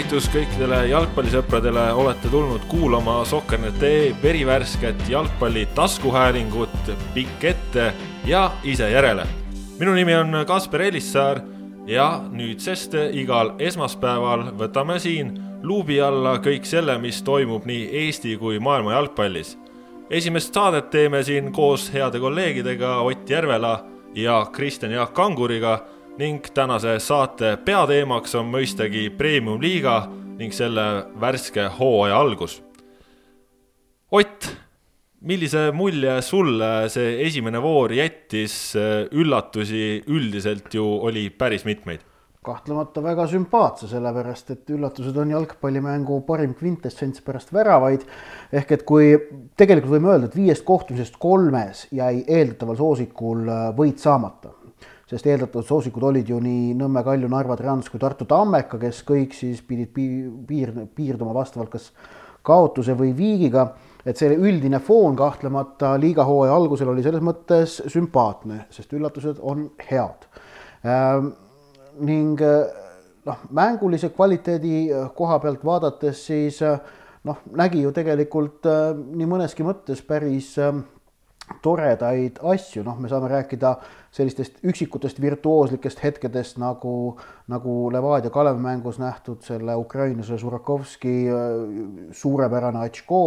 tervitus kõikidele jalgpallisõpradele, olete tulnud kuulama Sokkernet.ee verivärsket jalgpalli taskuhäälingut pikk ette ja ise järele. minu nimi on Kaspar Elissaar ja nüüdsest igal esmaspäeval võtame siin luubi alla kõik selle, mis toimub nii Eesti kui maailma jalgpallis. esimest saadet teeme siin koos heade kolleegidega Ott Järvela ja Kristjan Jaak Kanguriga ning tänase saate peateemaks on mõistagi Premium-liiga ning selle värske hooaja algus. Ott, millise mulje sulle see esimene voor jättis, üllatusi üldiselt ju oli päris mitmeid? kahtlemata väga sümpaatse, sellepärast et üllatused on jalgpallimängu parim kvintessents pärast väravaid. ehk et kui tegelikult võime öelda, et viiest kohtumisest kolmes jäi eeldataval soosikul võit saamata sest eeldatud soosikud olid ju nii Nõmme, Kalju, Narva, Trans kui Tartu Tammeka, kes kõik siis pidid piir, piirduma vastavalt kas kaotuse või viigiga. et see üldine foon kahtlemata liigahooaja algusel oli selles mõttes sümpaatne, sest üllatused on head ähm,. ning noh, mängulise kvaliteedi koha pealt vaadates siis noh, nägi ju tegelikult äh, nii mõneski mõttes päris äh, toredaid asju, noh, me saame rääkida sellistest üksikutest virtuooslikest hetkedest nagu, nagu Levadia Kalevi mängus nähtud selle ukrainlase Surakovski äh, suurepärane Atško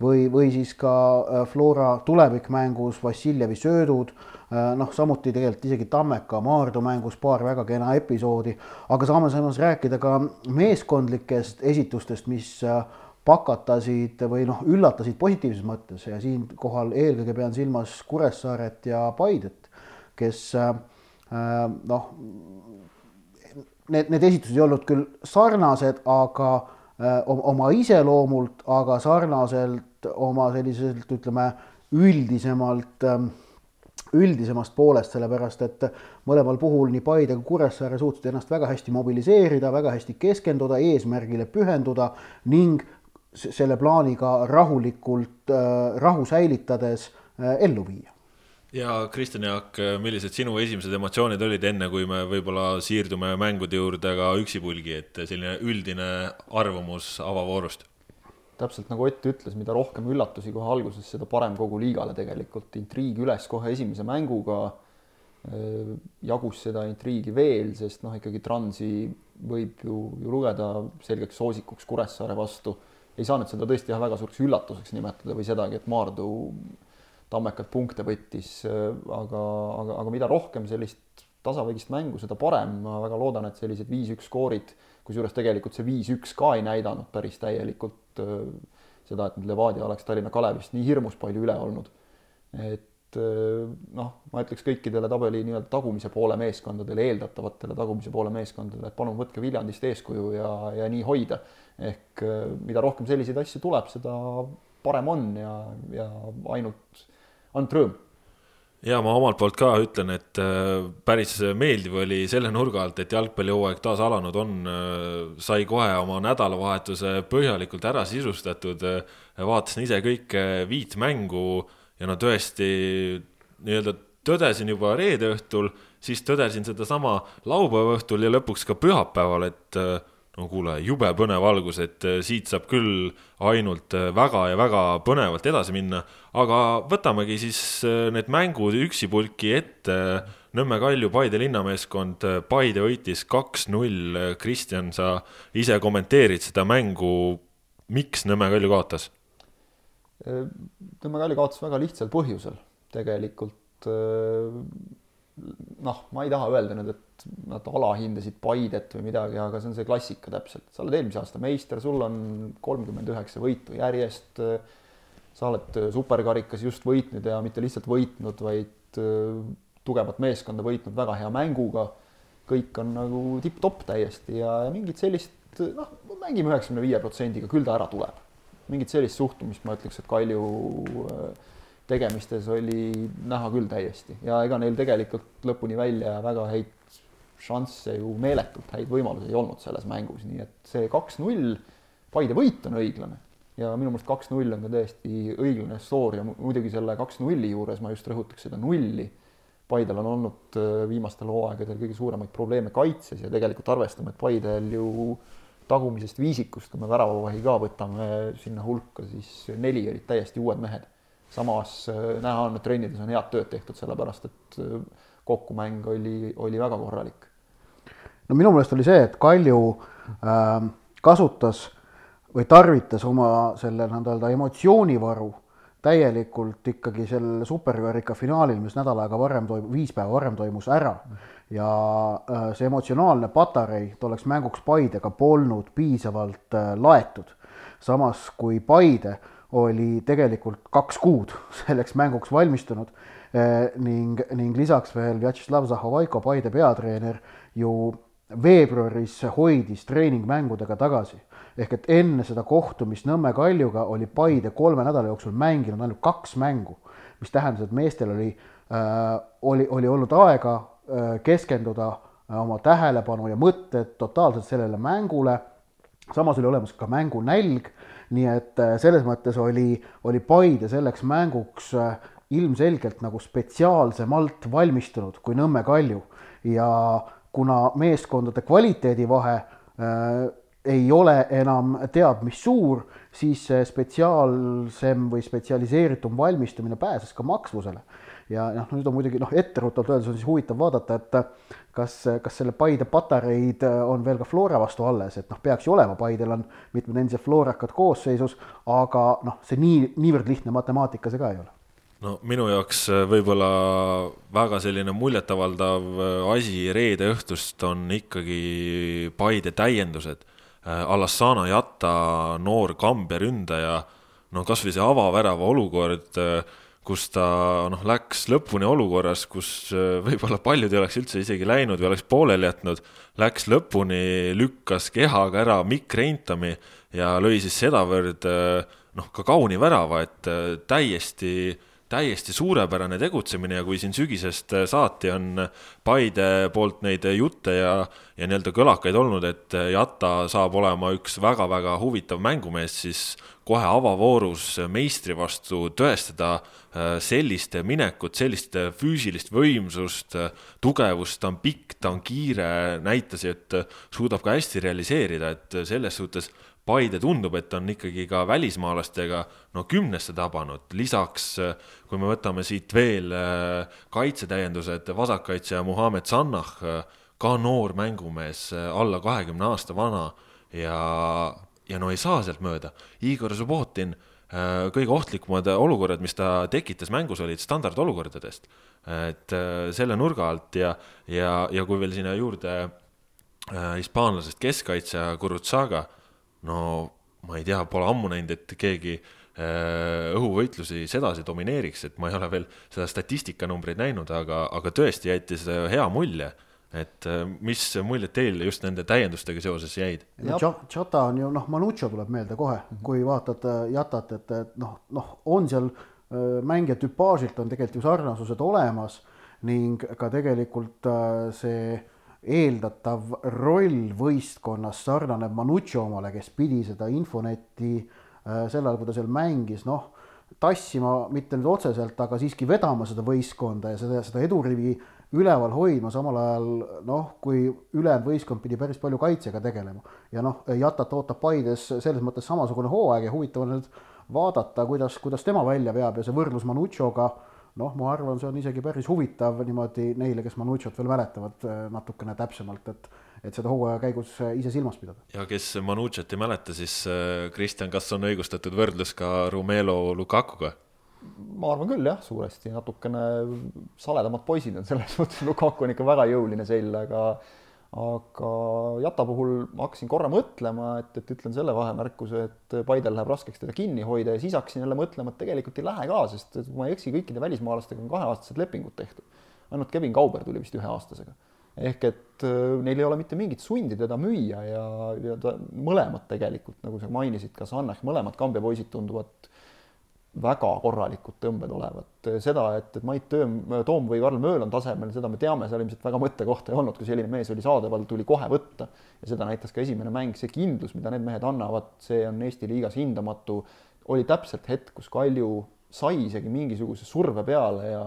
või, või siis ka äh, Flora tulevikmängus Vassiljevi söödud, äh, noh, samuti tegelikult isegi Tammeka Maardu mängus paar väga kena episoodi, aga saame samas rääkida ka meeskondlikest esitustest, mis pakatasid või noh, üllatasid positiivses mõttes ja siinkohal eelkõige pean silmas Kuressaaret ja Paidet, kes äh, noh, need, need esitused ei olnud küll sarnased, aga äh, oma iseloomult, aga sarnaselt oma selliselt ütleme üldisemalt äh, üldisemast poolest, sellepärast et mõlemal puhul nii Paide kui Kuressaare suutsid ennast väga hästi mobiliseerida, väga hästi keskenduda, eesmärgile pühenduda ning selle plaaniga rahulikult, äh, rahu säilitades äh, ellu viia. ja Kristjan Jaak, millised sinu esimesed emotsioonid olid enne, kui me võib-olla siirdume mängude juurde ka üksipulgi, et selline üldine arvamus avavoorust? täpselt nagu Ott ütles, mida rohkem üllatusi kohe alguses, seda parem kogu liigale tegelikult. intriig üles kohe esimese mänguga äh, jagus seda intriigi veel, sest noh, ikkagi Transi võib ju, ju lugeda selgeks soosikuks Kuressaare vastu ei saanud seda tõesti jah, väga suureks üllatuseks nimetada või sedagi, et Maardu tammekalt punkte võttis, aga, aga, aga mida rohkem sellist tasavägist mängu, seda parem, ma väga loodan, et sellised viis-üks skoorid, kusjuures tegelikult see viis-üks ka ei näidanud päris täielikult seda, et Levadia oleks Tallinna Kalevist nii hirmus palju üle olnud. et noh, ma ütleks kõikidele tabeli nii-öelda tagumise poole meeskondadele, eeldatavatele tagumise poole meeskondadele, et palun võtke Viljandist eeskuju ja, ja nii hoida ehk äh, mida rohkem selliseid asju tuleb, seda parem on ja, ja ainult, ainult rõõm ja ma omalt poolt ka ütlen, et äh, päris meeldiv oli selle nurga alt, et jalgpallihooaeg taas alanud on, sai kohe oma nädalavahetuse põhjalikult ära sisustatud. vaatasin ise kõike viit mängu ja no tõesti nii-öelda tõdesin juba reede õhtul, siis tõdesin sedasama laupäeva õhtul ja lõpuks ka pühapäeval, et no kuule, jube põnev algus, et äh, siit saab küll ainult äh, väga ja väga põnevalt edasi minna, aga võtamegi siis äh, need mängud üksipulki ette. Nõmme Kalju, Paide linnameeskond, Paide võitis kaks-null. Kristjan, sa ise kommenteerid seda mängu, miks Nõmme Kalju kaotas? Nõmme Kalju kaotas väga lihtsal põhjusel tegelikult noh, ma ei taha öelda nüüd, et nad alahindasid Paidet või midagi, aga see on see klassika täpselt, sa oled eelmise aasta meister, sul on kolmkümmend üheksa võitu järjest. sa oled superkarikas just võitnud ja mitte lihtsalt võitnud, vaid äh, tugevat meeskonda võitnud väga hea mänguga. kõik on nagu tipp-topp täiesti ja mingit sellist noh, mängime üheksakümne viie protsendiga, küll ta ära tuleb. Mingit sellist suhtumist ma ütleks, et Kalju äh, tegemistes oli näha küll täiesti. Ja ega neil tegelikult lõpuni välja väga häid šansse ju meeletult häid võimalusi ei olnud selles mängus, nii et see kaks-null, Paide võit on õiglane. Ja minu meelest kaks-null on ka täiesti õiglane stoor. Ja muidugi selle kaks-nulli juures ma just rõhutaks seda nulli. Paidel on olnud äh, viimastel hooaegadel kõige suuremaid probleeme kaitses ja tegelikult arvestame, et Paidel ju tagumisest viisikust, kui me väravavahi ka võtame sinna hulka, siis neli olid täiesti uued mehed. samas näha on, et trennides on head tööd tehtud, sellepärast et kokkumäng oli, oli väga korralik. no minu meelest oli see, et Kalju äh, kasutas või tarvitas oma selle nii-öelda emotsioonivaru täielikult ikkagi sel superkarika finaalil, mis nädal aega varem toimub, viis päeva varem toimus ära ja äh, see emotsionaalne patarei tolleks mänguks Paidega polnud piisavalt äh, laetud. samas kui Paide oli tegelikult kaks kuud selleks mänguks valmistunud äh, ning, ning lisaks veel Vjatšeslav Zahovaiko, Paide peatreener, ju veebruaris hoidis treeningmängudega tagasi ehk et enne seda kohtumist Nõmme Kaljuga oli Paide kolme nädala jooksul mänginud ainult kaks mängu, mis tähendas, et meestel oli äh,, oli, oli olnud aega keskenduda äh, oma tähelepanu ja mõtted totaalselt sellele mängule. samas oli olemas ka mängunälg, nii et äh, selles mõttes oli, oli Paide selleks mänguks äh, ilmselgelt nagu spetsiaalsemalt valmistunud kui Nõmme Kalju ja kuna meeskondade kvaliteedivahe äh, ei ole enam teab mis suur, siis see spetsiaalsem või spetsialiseeritum valmistumine pääses ka maksvusele. Ja noh, nüüd on muidugi noh, etteruttavalt öeldes on siis huvitav vaadata, et kas, kas selle Paide patareid on veel ka Flora vastu alles, et noh, peaks ju olema, Paidel on mitmed endised Florakad koosseisus, aga noh, see nii, niivõrd lihtne matemaatika see ka ei ole. No minu jaoks võib-olla väga selline muljetavaldav asi reede õhtust on ikkagi Paide täiendused. Äh, Alassana Jatta, noor Kambja ründaja, no kasvõi see avavärava olukord, äh, kus ta noh, läks lõpuni olukorras, kus äh, võib-olla paljud ei oleks üldse isegi läinud või oleks pooleli jätnud, läks lõpuni, lükkas kehaga ära Mikk Reintami ja lõi siis sedavõrd noh, ka kauni värava, et täiesti äh, täiesti suurepärane tegutsemine ja kui siin sügisest saati on Paide poolt neid jutte ja, ja nii-öelda kõlakaid olnud, et Jata saab olema üks väga-väga huvitav mängumees, siis kohe avavoorus meistri vastu tõestada äh, sellist minekut, sellist füüsilist võimsust, tugevust, ta on pikk, ta on kiire, näitas, et suudab ka hästi realiseerida, et selles suhtes Paide tundub, et on ikkagi ka välismaalastega no kümnesse tabanud, lisaks kui me võtame siit veel äh, kaitsetäiendused, vasakkaitsja Muhamed Sannah, ka noor mängumees, äh, alla kahekümne aasta vana ja, ja no ei saa sealt mööda. Igor Subbotin, äh, kõige ohtlikumad olukorrad, mis ta tekitas mängus, olid standardolukordadest. et selle nurga alt ja, ja, ja kui veel sinna juurde hispaanlasest keskkaitsja Gurutsaga no ma ei tea, pole ammu näinud, et keegi äh, õhuvõitlusi sedasi domineeriks, et ma ei ole veel seda statistikanumbreid näinud, aga, aga tõesti jättis hea mulje. et äh, mis muljed teil just nende täiendustega seoses jäid? Chata on ju noh, Manucho tuleb meelde kohe, kui vaatad äh, Jatat, et, et noh, noh, on seal mängija tüpaažilt on tegelikult ju sarnasused olemas ning ka tegelikult see eeldatav roll võistkonnas sarnaneb Manucci omale, kes pidi seda infonetti äh, sel ajal, kui ta seal mängis, noh, tassima mitte nüüd otseselt, aga siiski vedama seda võistkonda ja seda, seda edurivi üleval hoidma, samal ajal noh, kui ülejäänud võistkond pidi päris palju kaitsega tegelema. ja noh, Jatat ootab Paides selles mõttes samasugune hooaeg ja huvitav on nüüd vaadata, kuidas, kuidas tema välja veab ja see võrdlus Manucciga noh, ma arvan, see on isegi päris huvitav niimoodi neile, kes Manuchot veel mäletavad äh, natukene täpsemalt, et et seda hooaja käigus äh, ise silmas pidada. ja kes Manuchot ei mäleta, siis äh, Kristjan, kas on õigustatud võrdlus ka Rumelo Lukakuga? ma arvan küll jah, suuresti natukene saledamad poisid on selles mõttes, Lukaku on ikka väga jõuline sell, aga aga Jata puhul ma hakkasin korra mõtlema, et, et ütlen selle vahemärkuse, et Paidel läheb raskeks teda kinni hoida ja siis hakkasin jälle mõtlema, et tegelikult ei lähe ka, sest kui ma ei eksi, kõikide välismaalastega on kaheaastased lepingud tehtud. ainult Kevin Kauber tuli vist üheaastasega. ehk et äh, neil ei ole mitte mingit sundi teda müüa ja, ja ta mõlemad tegelikult, nagu sa mainisid, ka Sannech, mõlemad Kambja poisid tunduvad väga korralikud tõmbed olevat. seda, et, et Mait Tööm, Toom või Karl Mööl on tasemel, seda me teame, seal ilmselt väga mõttekohta ei olnud, kui selline mees oli saadaval, tuli kohe võtta. ja seda näitas ka esimene mäng, see kindlus, mida need mehed annavad, see on Eesti liigas hindamatu. oli täpselt hetk, kus Kalju sai isegi mingisuguse surve peale ja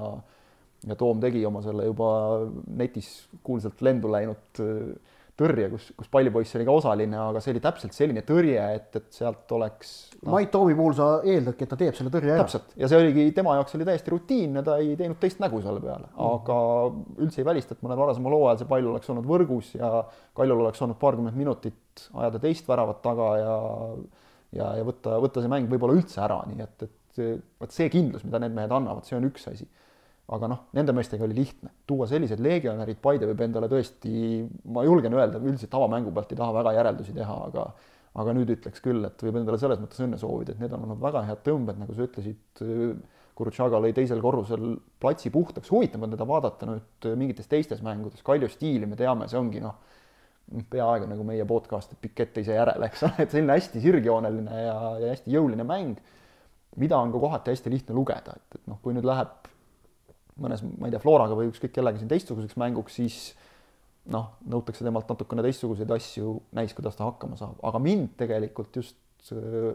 ja Toom tegi oma selle juba netis kuulsalt lendu läinud tõrje, kus, kus pallipoiss oli ka osaline, aga see oli täpselt selline tõrje, et, et sealt oleks no.. Mait Toomi puhul sa eeldadki, et ta teeb selle tõrje ära. täpselt. Ja see oligi tema jaoks oli täiesti rutiinne, ta ei teinud teist nägu selle peale, mm. aga üldse ei välista, et mõnel varasemal hooajal see pall oleks olnud võrgus ja Kaljul oleks olnud paarkümmend minutit ajada teist väravat taga ja ja, ja võtta, võtta see mäng võib-olla üldse ära, nii et, et vot see kindlus, mida need mehed annavad, see on üks asi aga noh, nende meestega oli lihtne, tuua sellised legionärid, Paide võib endale tõesti, ma julgen öelda, üldiselt tavamängu pealt ei taha väga järeldusi teha, aga aga nüüd ütleks küll, et võib endale selles mõttes õnne soovida, et need on olnud väga head tõmbed, nagu sa ütlesid, Kurutšaga lõi teisel korrusel platsi puhtaks, huvitav on teda vaadata nüüd mingites teistes mängudes, Kalju stiili me teame, see ongi noh, peaaegu nagu meie podcast, et pikett teise järele, eks ole, et selline hästi sirgjooneline ja, ja hästi jõuline mäng, mida on ka kohati hästi lihtne lugeda, et, et noh, kui nüüd läheb mõnes, ma ei tea, Floraga või ükskõik kellega siin teistsuguseks mänguks, siis noh, nõutakse temalt natukene teistsuguseid asju, näis, kuidas ta hakkama saab, aga mind tegelikult just äh,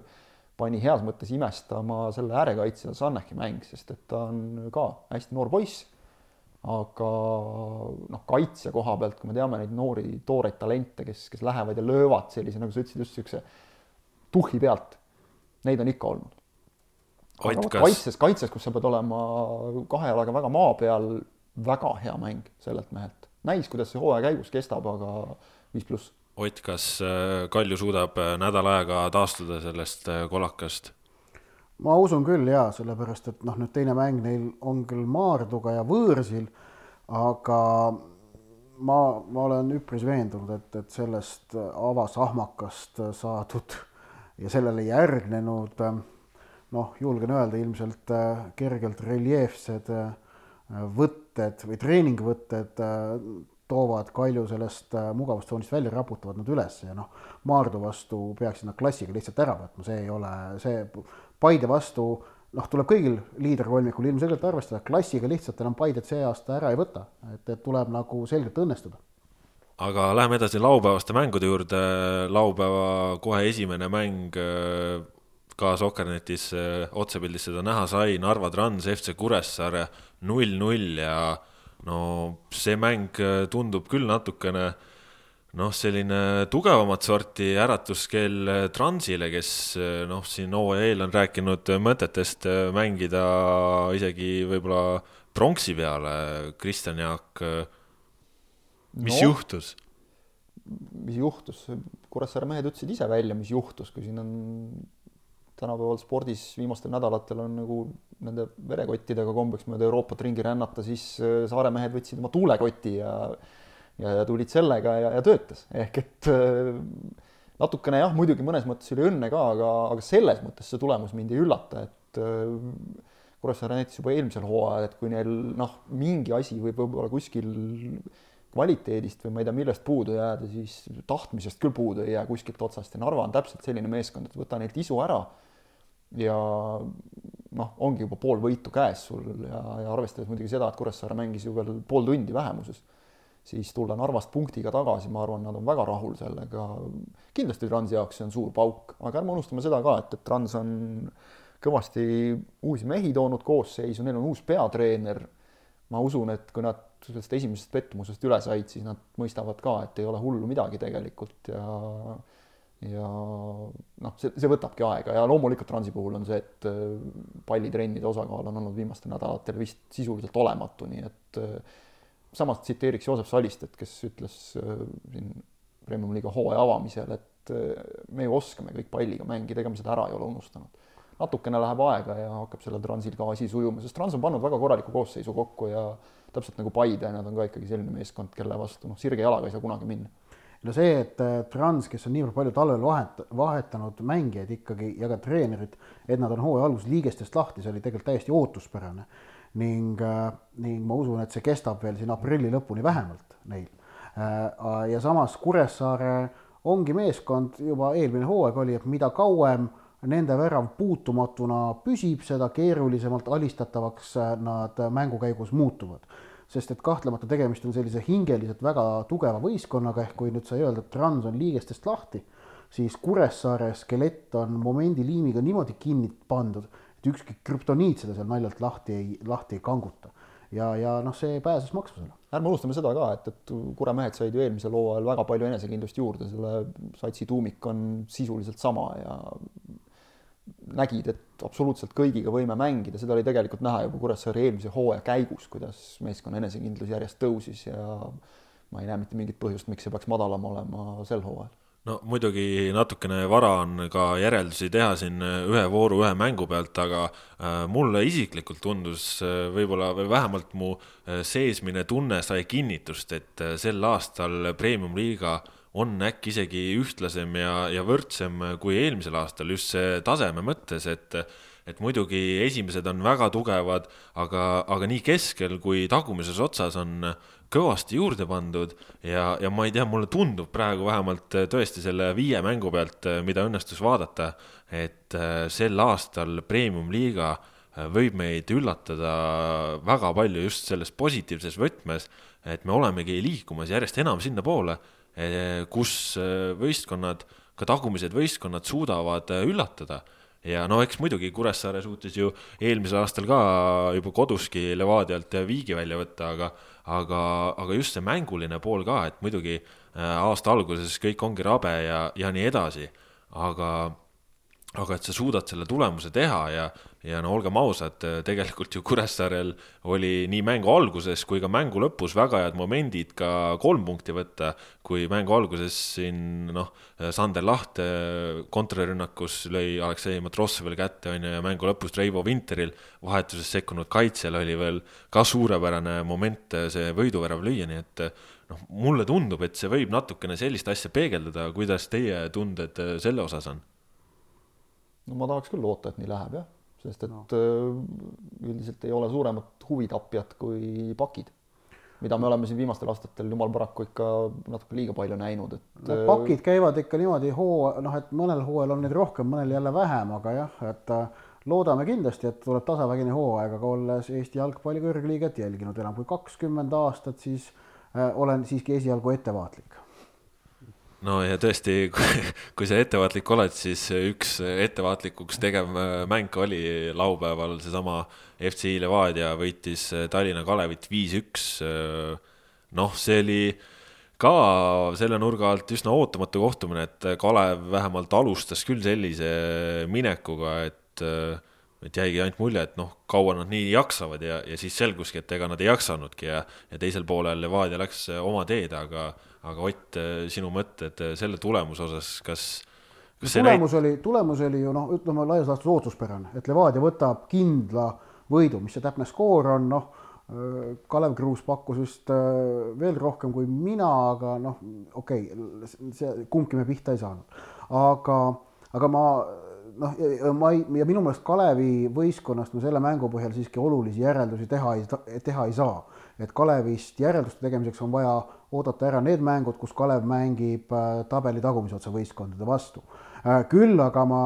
pani heas mõttes imestama selle äärekaitsja Sannechi mäng, sest et ta on ka hästi noor poiss. aga noh, kaitsja koha pealt, kui me teame neid noori tooreid talente, kes, kes lähevad ja löövad sellise, nagu sa ütlesid, just niisuguse tuhhi pealt, neid on ikka olnud kas... kaitses, kaitses, kus sa pead olema kahe jalaga väga maa peal, väga hea mäng sellelt mehelt. näis, kuidas see hooaja käigus kestab, aga viis pluss. Ott, kas äh, Kalju suudab äh, nädala ajaga taastuda sellest äh, kolakast? ma usun küll jaa, sellepärast et noh, nüüd teine mäng neil on küll Maarduga ja võõrsil, aga ma, ma olen üpris veendunud, et, et sellest avasahmakast saadud ja sellele järgnenud äh, noh, julgen öelda ilmselt äh, kergelt reljeefsed äh, võtted või treeningvõtted äh, toovad Kalju sellest mugavustsoonist välja, raputavad nad üles ja noh, Maardu vastu peaksid nad klassiga lihtsalt ära võtma, see ei ole see, Paide vastu noh, tuleb kõigil liiderkolmikul ilmselgelt arvestada, klassiga lihtsalt enam Paidet see aasta ära ei võta, et, et tuleb nagu selgelt õnnestuda. Aga läheme edasi laupäevaste mängude juurde, laupäeva kohe esimene mäng ka Sokernetis äh, otsepildis seda näha sai, Narva Trans, FC Kuressaare null-null ja no see mäng äh, tundub küll natukene noh, selline tugevamat sorti äratuskell äh, Transile, kes noh, siin hooaja eel on rääkinud mõtetest mängida isegi võib-olla pronksi peale, Kristjan Jaak, mis no, juhtus? mis juhtus, Kuressaare mehed ütlesid ise välja, mis juhtus, kui siin on tänapäeval spordis viimastel nädalatel on nagu nende verekottidega kombeks mööda Euroopat ringi rännata, siis äh, Saare mehed võtsid oma tuulekoti ja ja, ja tulid sellega ja, ja töötas, ehk et äh, natukene jah, muidugi mõnes mõttes oli õnne ka, aga, aga selles mõttes see tulemus mind ei üllata, et äh, Kuressaare näitas juba eelmisel hooajal, et kui neil noh, mingi asi võib võib-olla kuskil kvaliteedist või ma ei tea, millest puudu jääda, siis tahtmisest küll puudu ei jää kuskilt otsast. Ja Narva on täpselt selline meeskond, et võta neilt isu ära ja noh, ongi juba pool võitu käes sul ja, ja arvestades muidugi seda, et Kuressaare mängis ju veel pool tundi vähemuses, siis tulla Narvast punktiga tagasi, ma arvan, nad on väga rahul sellega. kindlasti Transi jaoks see on suur pauk, aga ärme unustame seda ka, et, et Trans on kõvasti uusi mehi toonud koosseisu, neil on uus peatreener. ma usun, et kui nad sellest esimesest pettumusest üle said, siis nad mõistavad ka, et ei ole hullu midagi tegelikult ja ja noh, see, see võtabki aega ja loomulikult Transi puhul on see, et äh, pallitrennide osakaal on olnud viimastel nädalatel vist sisuliselt olematu, nii et äh, samas tsiteeriks Joosep Salist, et kes ütles äh, siin Premium-liiga hooaja avamisel, et me ju oskame kõik palliga mängida, ega me seda ära ei ole unustanud. natukene läheb aega ja hakkab sellel Transil ka asi sujuma, sest Trans on pannud väga korraliku koosseisu kokku ja täpselt nagu Paide, nad on ka ikkagi selline meeskond, kelle vastu noh, sirge jalaga ei saa kunagi minna no see, et äh, Trans, kes on niivõrd palju talvel vahet, vahetanud mängijaid ikkagi ja ka treenerit, et nad on hooaja alguses liigestest lahti, see oli tegelikult täiesti ootuspärane. ning, äh, ning ma usun, et see kestab veel siin aprilli lõpuni vähemalt neil. Äh, ja samas Kuressaare ongi meeskond, juba eelmine hooaeg oli, et mida kauem nende värav puutumatuna püsib, seda keerulisemalt alistatavaks nad mängu käigus muutuvad sest et kahtlemata tegemist on sellise hingeliselt väga tugeva võistkonnaga, ehk kui nüüd sai öelda, et Trans on liigestest lahti, siis Kuressaare skelett on momendi liimiga niimoodi kinni pandud, et ükski krüptoniit seda seal naljalt lahti ei, lahti ei kanguta. ja, ja noh, see pääses maksvusele. ärme unustame seda ka, et, et Kure mehed said ju eelmisel hooajal väga palju enesekindlust juurde, selle satsi tuumik on sisuliselt sama ja nägid, et absoluutselt kõigiga võime mängida, seda oli tegelikult näha juba Kuressaare eelmise hooaja käigus, kuidas meeskonna enesekindlus järjest tõusis ja ma ei näe mitte mingit põhjust, miks see peaks madalam olema sel hooajal. No muidugi natukene vara on ka järeldusi teha siin ühe vooru ühe mängu pealt, aga äh, mulle isiklikult tundus äh, võib-olla või vähemalt mu äh, seesmine tunne sai kinnitust, et sel aastal Premium-liiga on äkki isegi ühtlasem ja, ja võrdsem kui eelmisel aastal just see taseme mõttes, et et muidugi esimesed on väga tugevad, aga, aga nii keskel kui tagumises otsas on kõvasti juurde pandud ja, ja ma ei tea, mulle tundub praegu vähemalt tõesti selle viie mängu pealt, mida õnnestus vaadata, et äh, sel aastal premium-liiga äh, võib meid üllatada väga palju just selles positiivses võtmes, et me olemegi liikumas järjest enam sinnapoole, kus võistkonnad, ka tagumised võistkonnad suudavad üllatada. Ja no eks muidugi Kuressaare suutis ju eelmisel aastal ka juba koduski Levadialt viigi välja võtta, aga aga, aga just see mänguline pool ka, et muidugi aasta alguses kõik ongi rabe ja, ja nii edasi, aga, aga et sa suudad selle tulemuse teha ja, ja no olgem ausad, tegelikult ju Kuressaarel oli nii mängu alguses kui ka mängu lõpus väga head momendid ka kolm punkti võtta, kui mängu alguses siin noh, Sander Laht kontrarünnakus lõi Aleksei Matrossovile kätte, on ju, ja mängu lõpus Reivo Vinteril vahetuses sekkunud kaitsel oli veel ka suurepärane moment see võiduvärav lüüa, nii et noh, mulle tundub, et see võib natukene sellist asja peegeldada, kuidas teie tunded selle osas on? no ma tahaks küll loota, et nii läheb, jah sest et no. Äh, üldiselt ei ole suuremat huvitapjat kui pakid, mida me oleme siin viimastel aastatel jumal paraku ikka natuke liiga palju näinud, et no,. pakid käivad ikka niimoodi hoo, noh, et mõnel hooajal on neid rohkem, mõnel jälle vähem, aga jah, et äh, loodame kindlasti, et tuleb tasavägine hooaeg, aga olles Eesti jalgpalli kõrgliiget jälginud enam kui kakskümmend aastat, siis äh, olen siiski esialgu ettevaatlik no ja tõesti, kui sa ettevaatlik oled, siis üks ettevaatlikuks tegev mäng oli laupäeval seesama FCI Levadia võitis Tallinna Kalevit viis-üks. noh, see oli ka selle nurga alt üsna ootamatu kohtumine, et Kalev vähemalt alustas küll sellise minekuga, et et jäigi ainult mulje, et noh, kaua nad nii jaksavad ja, ja siis selguski, et ega nad ei jaksanudki ja, ja teisel poolel Levadia läks oma teed, aga aga Ott, sinu mõtted selle tulemuse osas, kas, kas tulemus näit... oli, tulemus oli ju noh, ütleme laias laastus ootuspärane, et Levadia võtab kindla võidu, mis see täpne skoor on, noh, Kalev Kruus pakkus vist äh, veel rohkem kui mina, aga noh, okei okay,, see kumbki me pihta ei saanud. aga, aga ma noh, ma ei, ja minu meelest Kalevi võistkonnast me selle mängu põhjal siiski olulisi järeldusi teha ei, teha ei saa. et Kalevist järelduste tegemiseks on vaja oodata ära need mängud, kus Kalev mängib äh, tabeli tagumise otsa võistkondade vastu. Äh, küll aga ma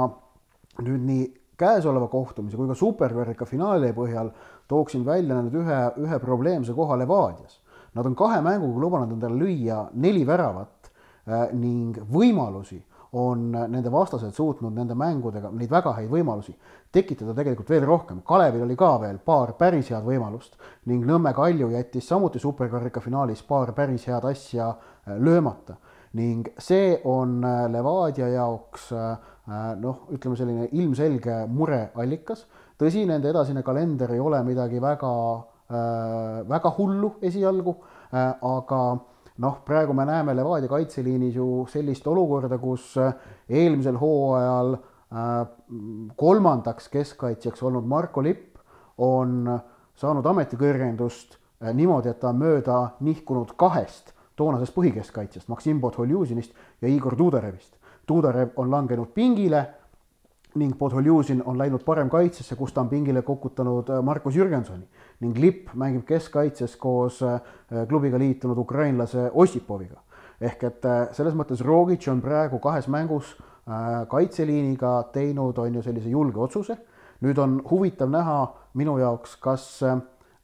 nüüd nii käesoleva kohtumise kui ka superkarika finaali põhjal tooksin välja nüüd ühe, ühe probleemse koha Levadias. Nad on kahe mänguga lubanud endale lüüa neli väravat äh, ning võimalusi on nende vastased suutnud nende mängudega, neid väga häid võimalusi, tekitada tegelikult veel rohkem. Kalevil oli ka veel paar päris head võimalust ning Nõmme Kalju jättis samuti superkarika finaalis paar päris head asja äh, löömata. ning see on äh, Levadia jaoks äh, noh, ütleme selline ilmselge mureallikas. tõsi, nende edasine kalender ei ole midagi väga, väga hullu esialgu, aga noh, praegu me näeme Levadia kaitseliinis ju sellist olukorda, kus äh, eelmisel hooajal äh, kolmandaks keskkaitsjaks olnud Marko Lipp on saanud ametikõrgendust äh, niimoodi, et ta on mööda nihkunud kahest toonasest põhikeskkaitsjast, Maksim Podholjuzinist ja Igor Tudarevist. Tudarev on langenud pingile ning Podholjuzin on läinud parem kaitsesse, kus ta on pingile kukutanud Markus Jürgensoni ning Lipp mängib keskkaitses koos äh, klubiga liitunud ukrainlase Ossipoviga. ehk et äh, selles mõttes Rogic on praegu kahes mängus äh, kaitseliiniga teinud, on ju, sellise julge otsuse. nüüd on huvitav näha minu jaoks, kas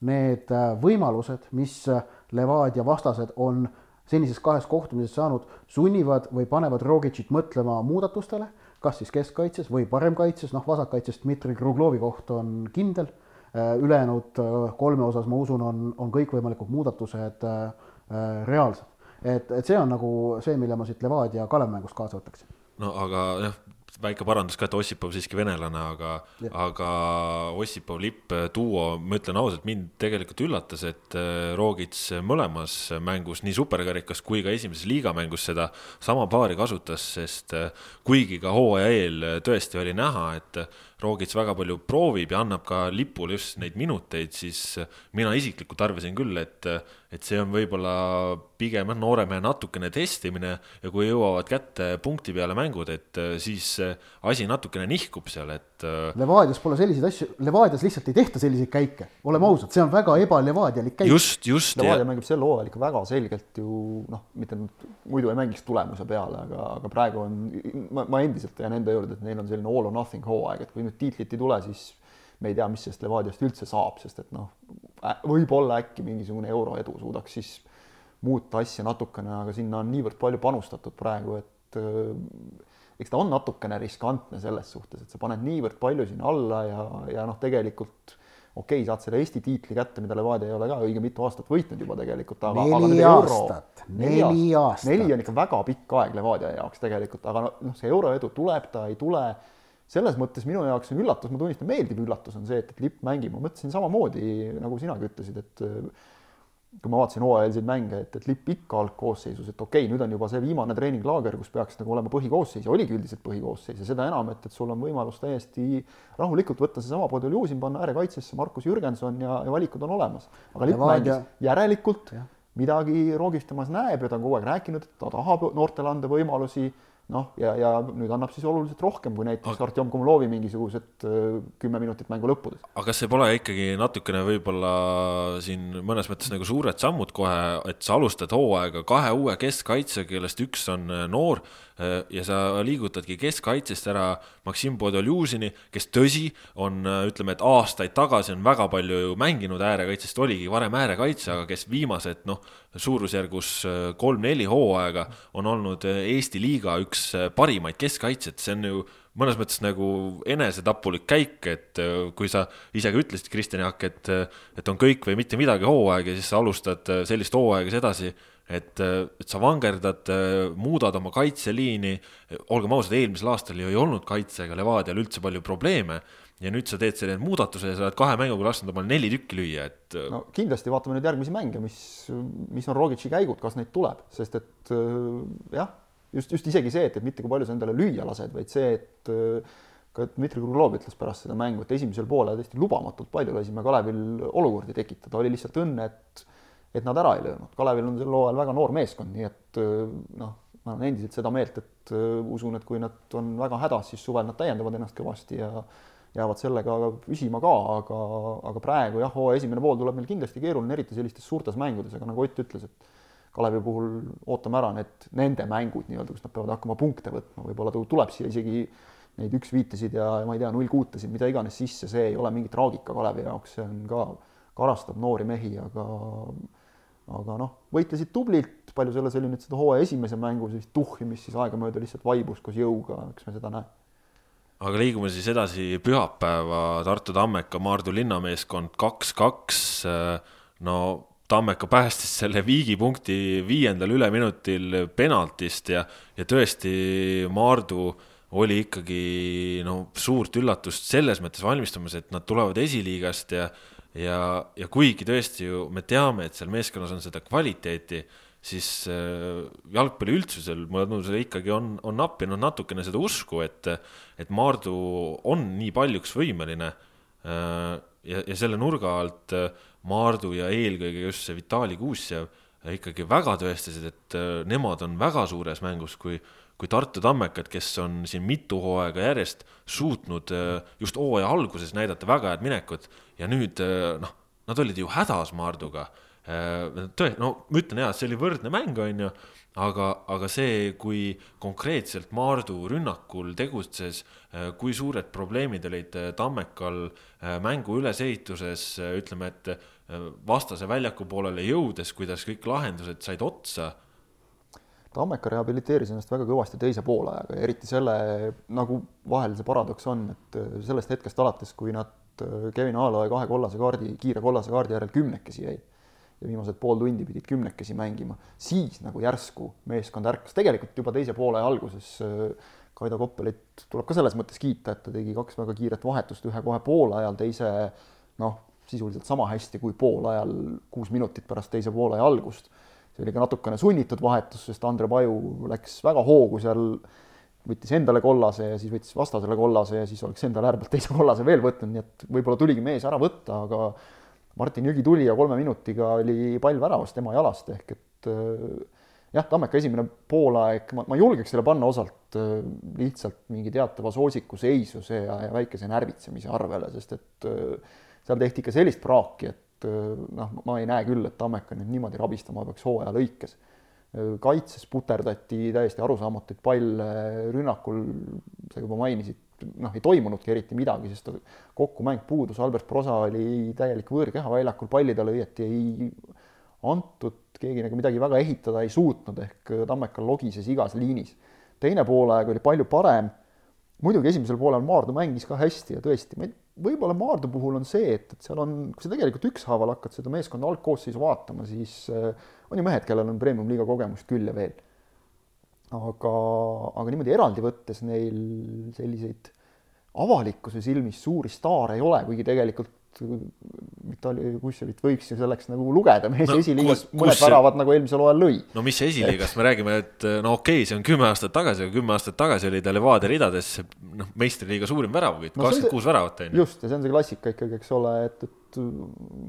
need võimalused, mis Levadia vastased on senises kahes kohtumises saanud, sunnivad või panevad Rogicit mõtlema muudatustele, kas siis keskkaitses või paremkaitses, noh, vasakkaitses Dmitri Kruglovi koht on kindel ülejäänud kolme osas ma usun, on, on kõikvõimalikud muudatused reaalsed. et, et see on nagu see, mille ma siit Levadia Kalev mängust kaasa võtaksin. no aga jah väike parandus ka, et Ossipov siiski venelane, aga, aga Ossipov lipp duo, ma ütlen ausalt, mind tegelikult üllatas, et äh, Rogits mõlemas mängus, nii superkarikas kui ka esimeses liigamängus seda sama paari kasutas, sest äh, kuigi ka hooaja eel tõesti oli näha, et Rogits väga palju proovib ja annab ka lipule just neid minuteid, siis mina isiklikult arvasin küll, et, et see on võib-olla pigem noore mehe natukene testimine ja kui jõuavad kätte punkti peale mängud, et siis asi natukene nihkub seal, et. Levadias pole selliseid asju, Levadias lihtsalt ei tehta selliseid käike, oleme ausad, see on väga ebalevadialik käik. just, just. Levadia mängib sel hooajal ikka väga selgelt ju noh, mitte muidu ei mängiks tulemuse peale, aga, aga praegu on, ma, ma endiselt jään enda juurde, et neil on selline all or nothing hooaeg, et kui nüüd tiitlit ei tule, siis me ei tea, mis sellest Levadiast üldse saab, sest et noh, võib-olla äkki mingisugune euroedu suudaks siis muuta asja natukene, aga sinna on niivõrd palju panustatud praegu, et äh, eks ta on natukene riskantne selles suhtes, et sa paned niivõrd palju sinna alla ja, ja noh, tegelikult okei okay,, saad selle Eesti tiitli kätte, mida Levadia ei ole ka õige mitu aastat võitnud juba tegelikult, aga neli aga aastat, neli aastat. neli on ikka väga pikk aeg Levadia jaoks tegelikult, aga noh, see euroedu tuleb, ta ei tule selles mõttes minu jaoks on üllatus, ma tunnistan, meeldiv üllatus on see, et, et Lipp mängib, ma mõtlesin samamoodi, nagu sinagi ütlesid, et kui ma vaatasin hooajalisi mänge, et, et Lipp ikka algkoosseisus, et okei okay,, nüüd on juba see viimane treeninglaager, kus peaks nagu olema põhikoosseis ja oligi üldiselt põhikoosseis ja seda enam, et, et sul on võimalus täiesti rahulikult võtta seesama Podoljusin, panna äärekaitsesse Markus Jürgenson ja, ja valikud on olemas. aga Lipp mängis järelikult ja. midagi roogistamas näeb ja ta on kogu aeg rääkinud, et ta tahab noortele anda võimalusi noh, ja, ja nüüd annab siis oluliselt rohkem kui näiteks aga... Artjom Komulovi mingisugused äh, kümme minutit mängu lõppudes. aga kas see pole ikkagi natukene võib-olla siin mõnes mõttes nagu suured sammud kohe, et sa alustad hooaega kahe uue keskkaitsega, kellest üks on äh, noor ja sa liigutadki keskkaitsest ära Maksim Podoljuzini, kes tõsi, on ütleme, et aastaid tagasi on väga palju ju mänginud äärekaitsest, oligi varem äärekaitse, aga kes viimased noh, suurusjärgus äh, kolm-neli hooaega on olnud äh, Eesti liiga üks parimaid keskkaitsjad, see on ju mõnes mõttes nagu enesetapulik käik, et kui sa ise ka ütlesid, Kristjan Jaak, et, et on kõik või mitte midagi hooaeg ja siis sa alustad sellist hooaega sedasi et, et sa vangerdad, muudad oma kaitseliini, olgem ausad, eelmisel aastal ju ei olnud kaitsega Levadial üldse palju probleeme ja nüüd sa teed selle muudatuse ja sa oled kahe mänguga lasknud omal neli tükki lüüa, et. no kindlasti vaatame nüüd järgmisi mänge, mis, mis on Rogitši käigud, kas neid tuleb, sest et jah, just, just isegi see, et, et mitte kui palju sa endale lüüa lased, vaid see, et ka Dmitri Krugolov ütles pärast seda mängu, et esimesel poolel tõesti lubamatult palju lasime Kalevil olukordi tekitada, oli lihtsalt õnne, et et nad ära ei löönud. Kalevil on sel hooajal väga noor meeskond, nii et äh, noh, ma olen endiselt seda meelt, et uh, usun, et kui nad on väga hädas, siis suvel nad täiendavad ennast kõvasti ja jäävad sellega püsima ka, aga, aga praegu jah, hooaja esimene pool tuleb meil kindlasti keeruline, eriti sellistes suurtes mängudes, aga nagu Ott ütles, et Kalevi puhul ootame ära need, nende mängud nii-öelda, kus nad peavad hakkama punkte võtma, võib-olla tuleb siia isegi neid üks-viitesid ja ma ei tea, null-kuutesid, mida iganes sisse, see ei ole mingi traagika Kalevi jaoks, see on ka, karastab noori mehi, aga aga noh, võitlesid tublilt, palju selles oli nüüd seda hooaja esimese mängu sellist tuhhi, mis siis aegamööda lihtsalt vaibus koos jõuga, eks me seda näe. aga liigume siis edasi pühapäeva Tartu Tammeka Maardu linnameeskond kaks-kaks. no Tammeka päästis selle viigipunkti viiendal üleminutil penaltist ja, ja tõesti Maardu oli ikkagi no suurt üllatust selles mõttes valmistumas, et nad tulevad esiliigast ja ja, ja kuigi tõesti ju me teame, et seal meeskonnas on seda kvaliteeti, siis äh, jalgpalli üldsusel, mulle tundub, see ikkagi on, on nappinud natukene seda usku, et, et Maardu on nii paljuks võimeline. Äh, ja, ja selle nurga alt äh, Maardu ja eelkõige just see Vitali Kuussev ikkagi väga tõestasid, et nemad on väga suures mängus, kui kui Tartu Tammekad, kes on siin mitu hooaega järjest suutnud just hooaja alguses näidata väga head minekut ja nüüd äh, noh, nad olid ju hädas Maarduga. Äh, tõe-, no ma ütlen jaa, see oli võrdne mäng, on ju, aga, aga see, kui konkreetselt Maardu rünnakul tegutses, äh, kui suured probleemid olid Tammekal mängu ülesehituses, ütleme, et vastase väljaku poolele jõudes, kuidas kõik lahendused said otsa Tammeka rehabiliteeris ennast väga kõvasti teise poolajaga ja eriti selle, nagu vahel see paradoks on, et sellest hetkest alates, kui nad et Kevin Aaloe kahe kollase kaardi, kiire kollase kaardi järel kümnekesi jäid ja viimased pool tundi pidid kümnekesi mängima, siis nagu järsku meeskond ärkas, tegelikult juba teise poole alguses Kaido Koppelit tuleb ka selles mõttes kiita, et ta tegi kaks väga kiiret vahetust, ühe kohe poole ajal, teise noh, sisuliselt sama hästi kui poolajal, kuus minutit pärast teise poolaja algust. see oli ka natukene sunnitud vahetus, sest Andre Paju läks väga hoogu seal, võttis endale kollase ja siis võttis vastasele kollase ja siis oleks endale äärmiselt teise kollase veel võtnud, nii et võib-olla tuligi mees ära võtta, aga Martin Jügi tuli ja kolme minutiga oli pall väravas tema jalast ehk et jah, Tammeka esimene poolaeg, ma, ma julgeks selle panna osalt äh, lihtsalt mingi teatava soosiku seisuse ja, ja väikese närvitsemise arvele, sest et äh, seal tehti ikka sellist praaki, et äh, noh, ma ei näe küll, et Tammeka nüüd niimoodi rabistama peaks hooaja lõikes. Kaitses puterdati täiesti arusaamatuid palle, rünnakul, sa juba mainisid, noh, ei toimunudki eriti midagi, sest kokkumäng puudus, Albert Prosa oli täielik võõrkeha väljakul, palli talle õieti ei antud, keegi nagu midagi väga ehitada ei suutnud, ehk Tammeka logises igas liinis. teine poolaeg oli palju parem, muidugi esimesel poolel Maardu mängis ka hästi ja tõesti, võib-olla Maardu puhul on see, et, et seal on, kui sa tegelikult ükshaaval hakkad seda meeskonna algkoosseisu vaatama, siis äh, on ju mehed, kellel on premium-liiga kogemust küll ja veel. aga, aga niimoodi eraldi võttes neil selliseid avalikkuse silmis suuri staare ei ole, kuigi tegelikult Vitali Kussevit võiks ju selleks nagu lugeda, mees no, esiliigas mõned kus... väravad nagu eelmisel hooajal lõi. no mis esiliigast, me räägime, et no okei okay,, see on kümme aastat tagasi, aga kümme aastat tagasi oli ta Levadia ridades noh, meistriliiga suurim väravakütt no,, kakskümmend kuus väravat on ju. just, ja see on see klassika ikkagi, eks ole, et, et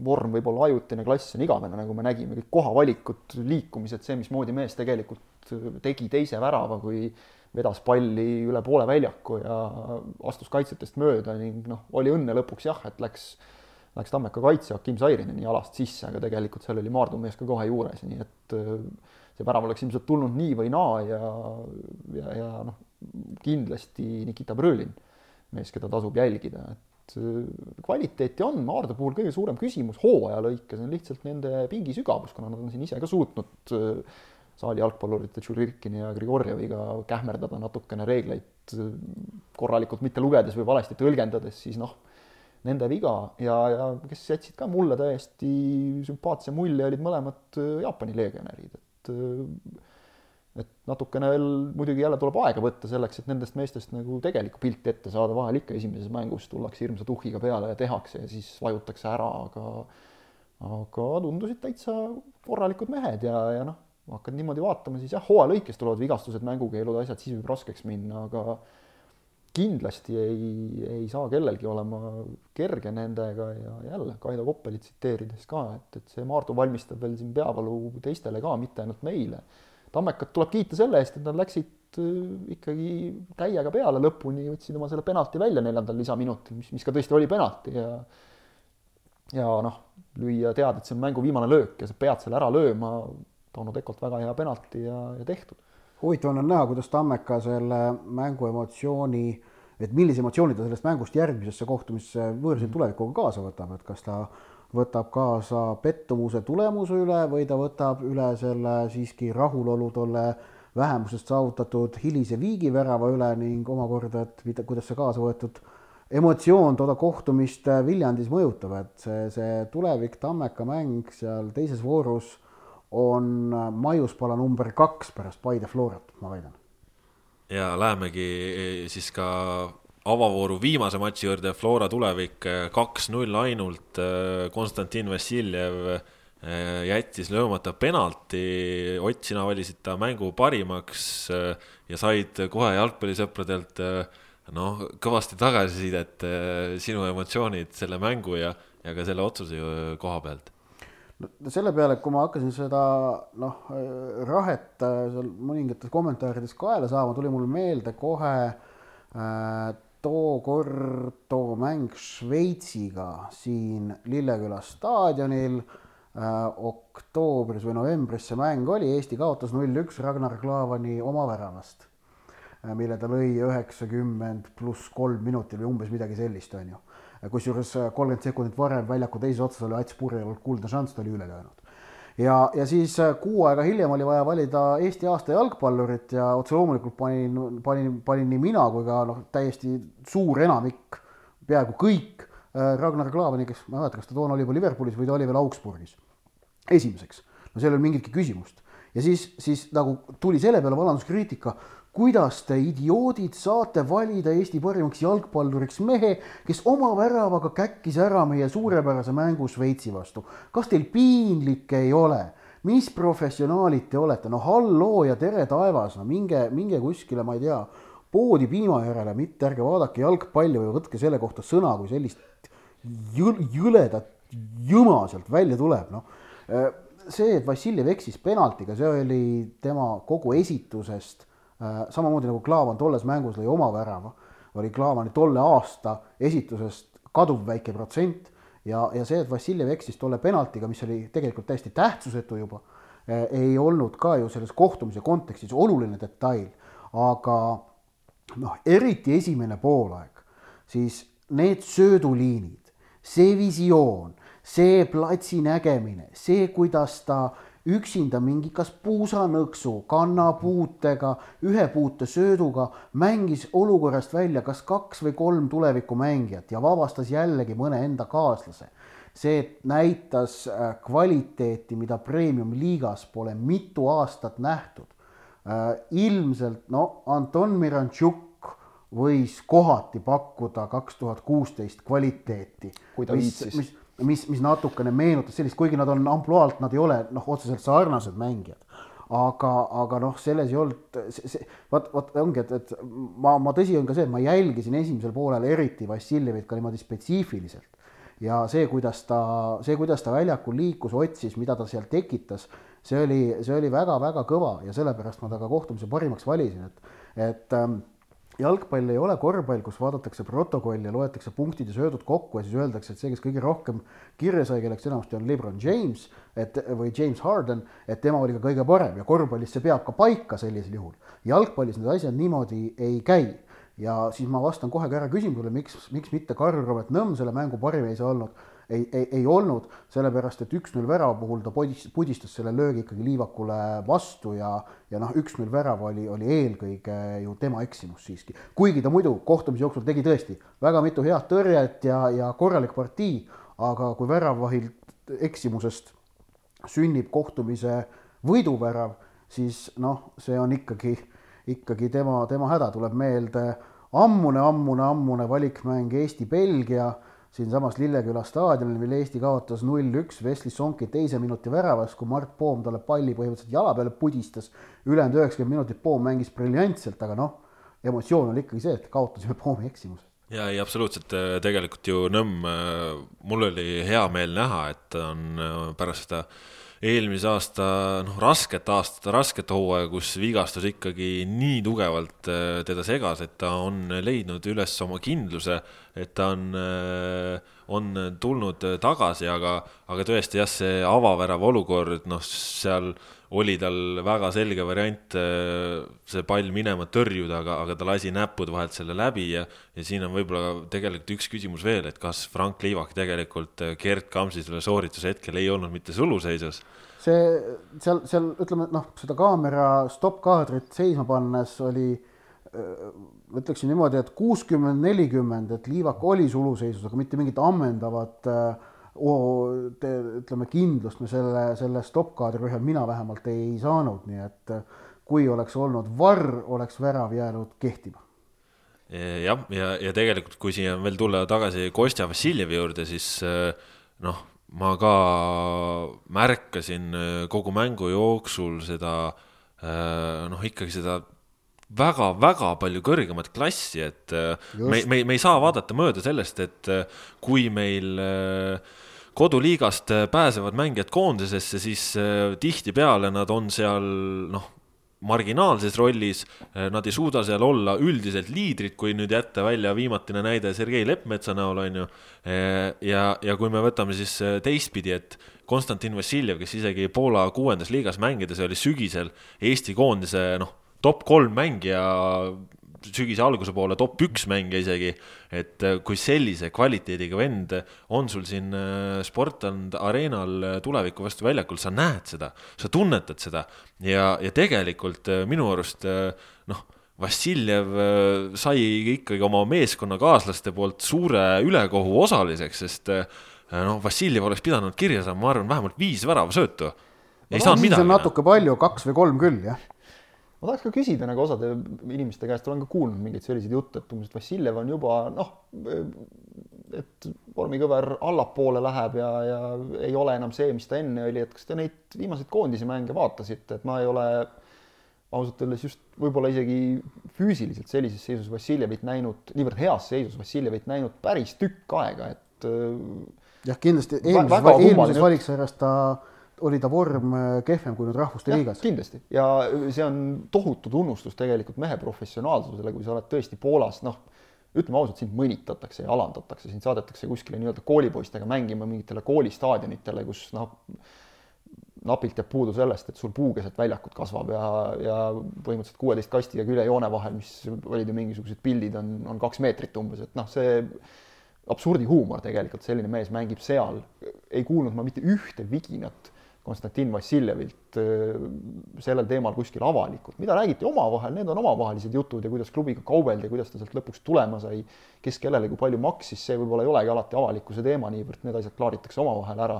vorm võib olla ajutine, klass on igavene, nagu me nägime, kõik kohavalikud, liikumised, see, mismoodi mees tegelikult tegi teise värava, kui vedas palli üle poole väljaku ja astus kaitsetest mööda ning noh, oli õnne lõpuks jah, et läks läks Tammeka kaitse Hakim Sairineni jalast sisse, aga tegelikult seal oli Maardu mees ka kohe juures, nii et äh, see värav oleks ilmselt tulnud nii või naa ja, ja, ja noh, kindlasti Nikita Brõlin, mees, keda tasub jälgida, et äh, kvaliteeti on Maardu puhul kõige suurem küsimus hooaja lõikes on lihtsalt nende pingi sügavus, kuna nad on siin ise ka suutnud äh, saali jalgpallurite Tšurirkini ja Grigorjeviga kähmerdada natukene reegleid korralikult mitte lugedes või valesti tõlgendades, siis noh nende viga. Ja, ja kes jätsid ka mulle täiesti sümpaatse mulje, olid mõlemad äh, Jaapani legionärid, et äh, et natukene veel muidugi jälle tuleb aega võtta selleks, et nendest meestest nagu tegelikku pilti ette saada, vahel ikka esimeses mängus tullakse hirmsa tuhhiga peale ja tehakse ja siis vajutakse ära, aga aga tundusid täitsa korralikud mehed ja, ja noh, hakkad niimoodi vaatama, siis jah, hooaja lõikes tulevad vigastused, mängukeelud, asjad, siis võib raskeks minna, aga kindlasti ei, ei saa kellelgi olema kerge nendega ja jälle Kaido Koppelit tsiteerides ka, et, et see Maardu valmistab veel siin peavalu teistele ka, mitte ainult meile. Tammekat tuleb kiita selle eest, et nad läksid äh, ikkagi täiega peale lõpuni, võtsid oma selle penalti välja neljandal lisaminutil, mis, mis ka tõesti oli penalti ja ja noh, lüüa teada, et see on mängu viimane löök ja sa pead selle ära lööma, Tauno Tekolt väga hea penalti ja, ja tehtud. Huvitav on näha, kuidas Tammeka selle mängu emotsiooni, et millise emotsiooni ta sellest mängust järgmisesse kohtumisse võõrsil tulevikuga kaasa võtab, et kas ta võtab kaasa pettumuse tulemuse üle või ta võtab üle selle siiski rahulolu tolle vähemusest saavutatud hilise viigivärava üle ning omakorda, et mida, kuidas see kaasa võetud emotsioon toda kohtumist Viljandis mõjutab, et see, see tulevik Tammeka mäng seal teises voorus on maiuspala number kaks pärast Paide Florat, ma väidan. ja lähemegi eh, siis ka avavooru viimase matši juurde, Flora tulevik eh, kaks-null ainult, eh, Konstantin Vassiljev jättis löömata penalti, Ott, sina valisid ta mängu parimaks ja said kohe jalgpallisõpradelt noh, kõvasti tagasisidet, sinu emotsioonid selle mängu ja, ja ka selle otsuse koha pealt selle peale, kui ma hakkasin seda noh, Rahet äh, seal mõningates kommentaarides kaela saama, tuli mul meelde kohe äh, tookord too mäng Šveitsiga siin Lilleküla staadionil äh,. oktoobris või novembris see mäng oli, Eesti kaotas null-üks Ragnar Klavani oma väravast äh,, mille ta lõi üheksakümmend pluss kolm minutit või umbes midagi sellist, on ju kusjuures äh, kolmkümmend sekundit varem väljaku teises otsas oli Ats Purjel kuldne šanss, ta oli üle löönud. ja, ja siis äh, kuu aega hiljem oli vaja valida Eesti aasta jalgpallurit ja otse loomulikult panin, panin, panin nii mina kui ka noh, täiesti suur enamik, peaaegu kõik Ragnar Klavani, kes ma ei mäleta, kas ta toona oli juba Liverpoolis või ta oli veel Augsburgis. esimeseks, no seal ei olnud mingitki küsimust ja siis, siis nagu tuli selle peale vallanduskriitika, kuidas te idioodid saate valida Eesti parimaks jalgpalluriks mehe, kes oma väravaga käkkis ära meie suurepärase mängu Šveitsi vastu. kas teil piinlik ei ole? mis professionaalid te olete, no halloo ja tere taevas, no minge, minge kuskile, ma ei tea, poodi piima järele, mitte ärge vaadake jalgpalli või võtke selle kohta sõna, kui sellist jõl, jõledat jõma sealt välja tuleb, noh. See, et Vassiljev eksis penaltiga, see oli tema kogu esitusest Äh, samamoodi nagu Klaavan tolles mängus lõi oma värava, oli Klaavani tolle aasta esitusest kaduv väike protsent ja, ja see, et Vassiljev eksis tolle penaltiga, mis oli tegelikult täiesti tähtsusetu juba, äh, ei olnud ka ju selles kohtumise kontekstis oluline detail, aga noh, eriti esimene poolaeg, siis need sööduliinid, see visioon, see platsi nägemine, see, kuidas ta üksinda mingi kas puusanõksu, kannapuutega, ühe puute sööduga mängis olukorrast välja kas kaks või kolm tulevikumängijat ja vabastas jällegi mõne enda kaaslase. see näitas äh, kvaliteeti, mida premium-liigas pole mitu aastat nähtud. Äh, ilmselt no Anton Mirantšuk võis kohati pakkuda kaks tuhat kuusteist kvaliteeti. kui ta viitsis mis, mis natukene meenutas sellist, kuigi nad on ampluaalt, nad ei ole noh, otseselt sarnased mängijad. aga, aga noh, selles ei olnud, see, see, vot, vot ongi, et, et ma, ma tõsi on ka see, et ma jälgisin esimesel poolel eriti Vassiljevit ka niimoodi spetsiifiliselt. ja see, kuidas ta, see, kuidas ta väljakul liikus, otsis, mida ta seal tekitas, see oli, see oli väga-väga kõva ja sellepärast ma ta ka kohtumise parimaks valisin, et, et ähm, jalgpall ei ole korvpall, kus vaadatakse protokolli ja loetakse punktid ja söödud kokku ja siis öeldakse, et see, kes kõige rohkem kirja sai, kelleks enamasti on Lebron James, et või James Harden, et tema oli ka kõige parem ja korvpallis see peab ka paika sellisel juhul. jalgpallis need asjad niimoodi ei käi ja siis ma vastan kohe ka ära küsimusele, miks, miks mitte Karl-Robert Nõmm selle mängu parim ei saa olnud ei, ei, ei olnud, sellepärast et üks-null värava puhul ta pudistas, pudistas selle löögi ikkagi liivakule vastu ja, ja noh, üks-null värav oli, oli eelkõige ju tema eksimus siiski. kuigi ta muidu kohtumise jooksul tegi tõesti väga mitu head tõrjet ja, ja korralik partii, aga kui väravvahilt eksimusest sünnib kohtumise võiduvärav, siis noh, see on ikkagi, ikkagi tema, tema häda, tuleb meelde ammune, ammune, ammune valikmäng Eesti-Belgia siinsamas Lilleküla staadionil, mil Eesti kaotas null-üks Wesley Sonki teise minuti väravas, kui Mart Poom talle palli põhimõtteliselt jala peale pudistas. ülejäänud üheksakümmend minutit Poom mängis briljantselt, aga noh, emotsioon oli ikkagi see, et kaotasime Poomi eksimuse ja ei, absoluutselt, tegelikult ju Nõmm, mul oli hea meel näha, et ta on pärast seda eelmise aasta, noh, rasket aastat, rasket hooaega, kus vigastus ikkagi nii tugevalt teda segas, et ta on leidnud üles oma kindluse et ta on, äh, on tulnud tagasi, aga, aga tõesti jah, see avavärava olukord, noh, seal oli tal väga selge variant äh, see pall minema tõrjuda, aga, aga ta lasi näppude vahelt selle läbi ja, ja siin on võib-olla tegelikult üks küsimus veel, et kas Frank Liivak tegelikult äh, Gerd Kamsi selle soorituse hetkel ei olnud mitte suluseisus? See seal, seal ütleme, noh, seda kaamera stopp-kaadrit seisma pannes oli ma ütleksin niimoodi, et kuuskümmend, nelikümmend, et Liivak oli suluseisus, aga mitte mingit ammendavat oh, te, ütleme kindlust me selle, selle stopp-kaadri põhjal mina vähemalt ei saanud, nii et kui oleks olnud varr, oleks värav jäänud kehtima. jah, ja, ja tegelikult, kui siia veel tulla tagasi Kostja Vassiljevi juurde, siis noh, ma ka märkasin kogu mängu jooksul seda noh, ikkagi seda väga-väga palju kõrgemat klassi, et Just. me, me, me ei saa vaadata mööda sellest, et kui meil äh, koduliigast pääsevad mängijad koondisesse, siis tihtipeale nad on seal noh, marginaalses rollis, nad ei suuda seal olla üldiselt liidrid, kui nüüd jätta välja viimatine näide Sergei Leppmetsa näol, on ju. ja, ja kui me võtame siis teistpidi, et Konstantin Vassiljev, kes isegi Poola kuuendas liigas mängides oli sügisel Eesti koondise noh top kolm mängija sügise alguse poole top üks mängija isegi, et äh, kui sellise kvaliteediga vend on sul siin äh, Sportland Arenal äh, tuleviku vastu väljakul, sa näed seda, sa tunnetad seda ja, ja tegelikult minu arust noh, Vassiljev sai ikkagi oma meeskonnakaaslaste poolt suure ülekohu osaliseks, sest noh, Vassiljev oleks pidanud kirja saama, ma arvan, vähemalt viis väravasöötu. ei saanud midagi. natuke palju, kaks või kolm küll, jah ma tahaks ka küsida nagu osade inimeste käest, olen ka kuulnud mingeid selliseid jutte, et umbes, Vassiljev on juba noh, et vormikõver allapoole läheb ja, ja ei ole enam see, mis ta enne oli, et kas te neid viimaseid koondise mänge vaatasite, et ma ei ole ausalt öeldes just võib-olla isegi füüsiliselt sellises seisus Vassiljevit näinud, niivõrd heas seisus Vassiljevit näinud päris tükk aega, et jah, kindlasti eelmises, eelmises valiksarjas ta oli ta vorm äh, kehvem kui nüüd Rahvuste Liigas. kindlasti ja see on tohutu tunnustus tegelikult mehe professionaalsusele, kui sa oled tõesti Poolas, noh, ütleme ausalt, sind mõnitatakse ja alandatakse, sind saadetakse kuskile nii-öelda koolipoistega mängima mingitele koolistaadionitele, kus noh, napilt jääb puudu sellest, et sul puu keset väljakut kasvab ja, ja põhimõtteliselt kuueteist kastiga küljejoone vahel, mis olid ju mingisugused pildid, on, on kaks meetrit umbes, et noh, see absurdihuumor tegelikult, selline mees mängib seal. ei kuulnud ma mitte ühte viginat Konstantin Vassiljevilt äh, sellel teemal kuskil avalikult, mida räägiti omavahel, need on omavahelised jutud ja kuidas klubiga kaubeldi kuidas ta sealt lõpuks tulema sai, kes kellele kui palju maksis, see võib-olla ei olegi alati avalikkuse teema, niivõrd need asjad klaaritakse omavahel ära,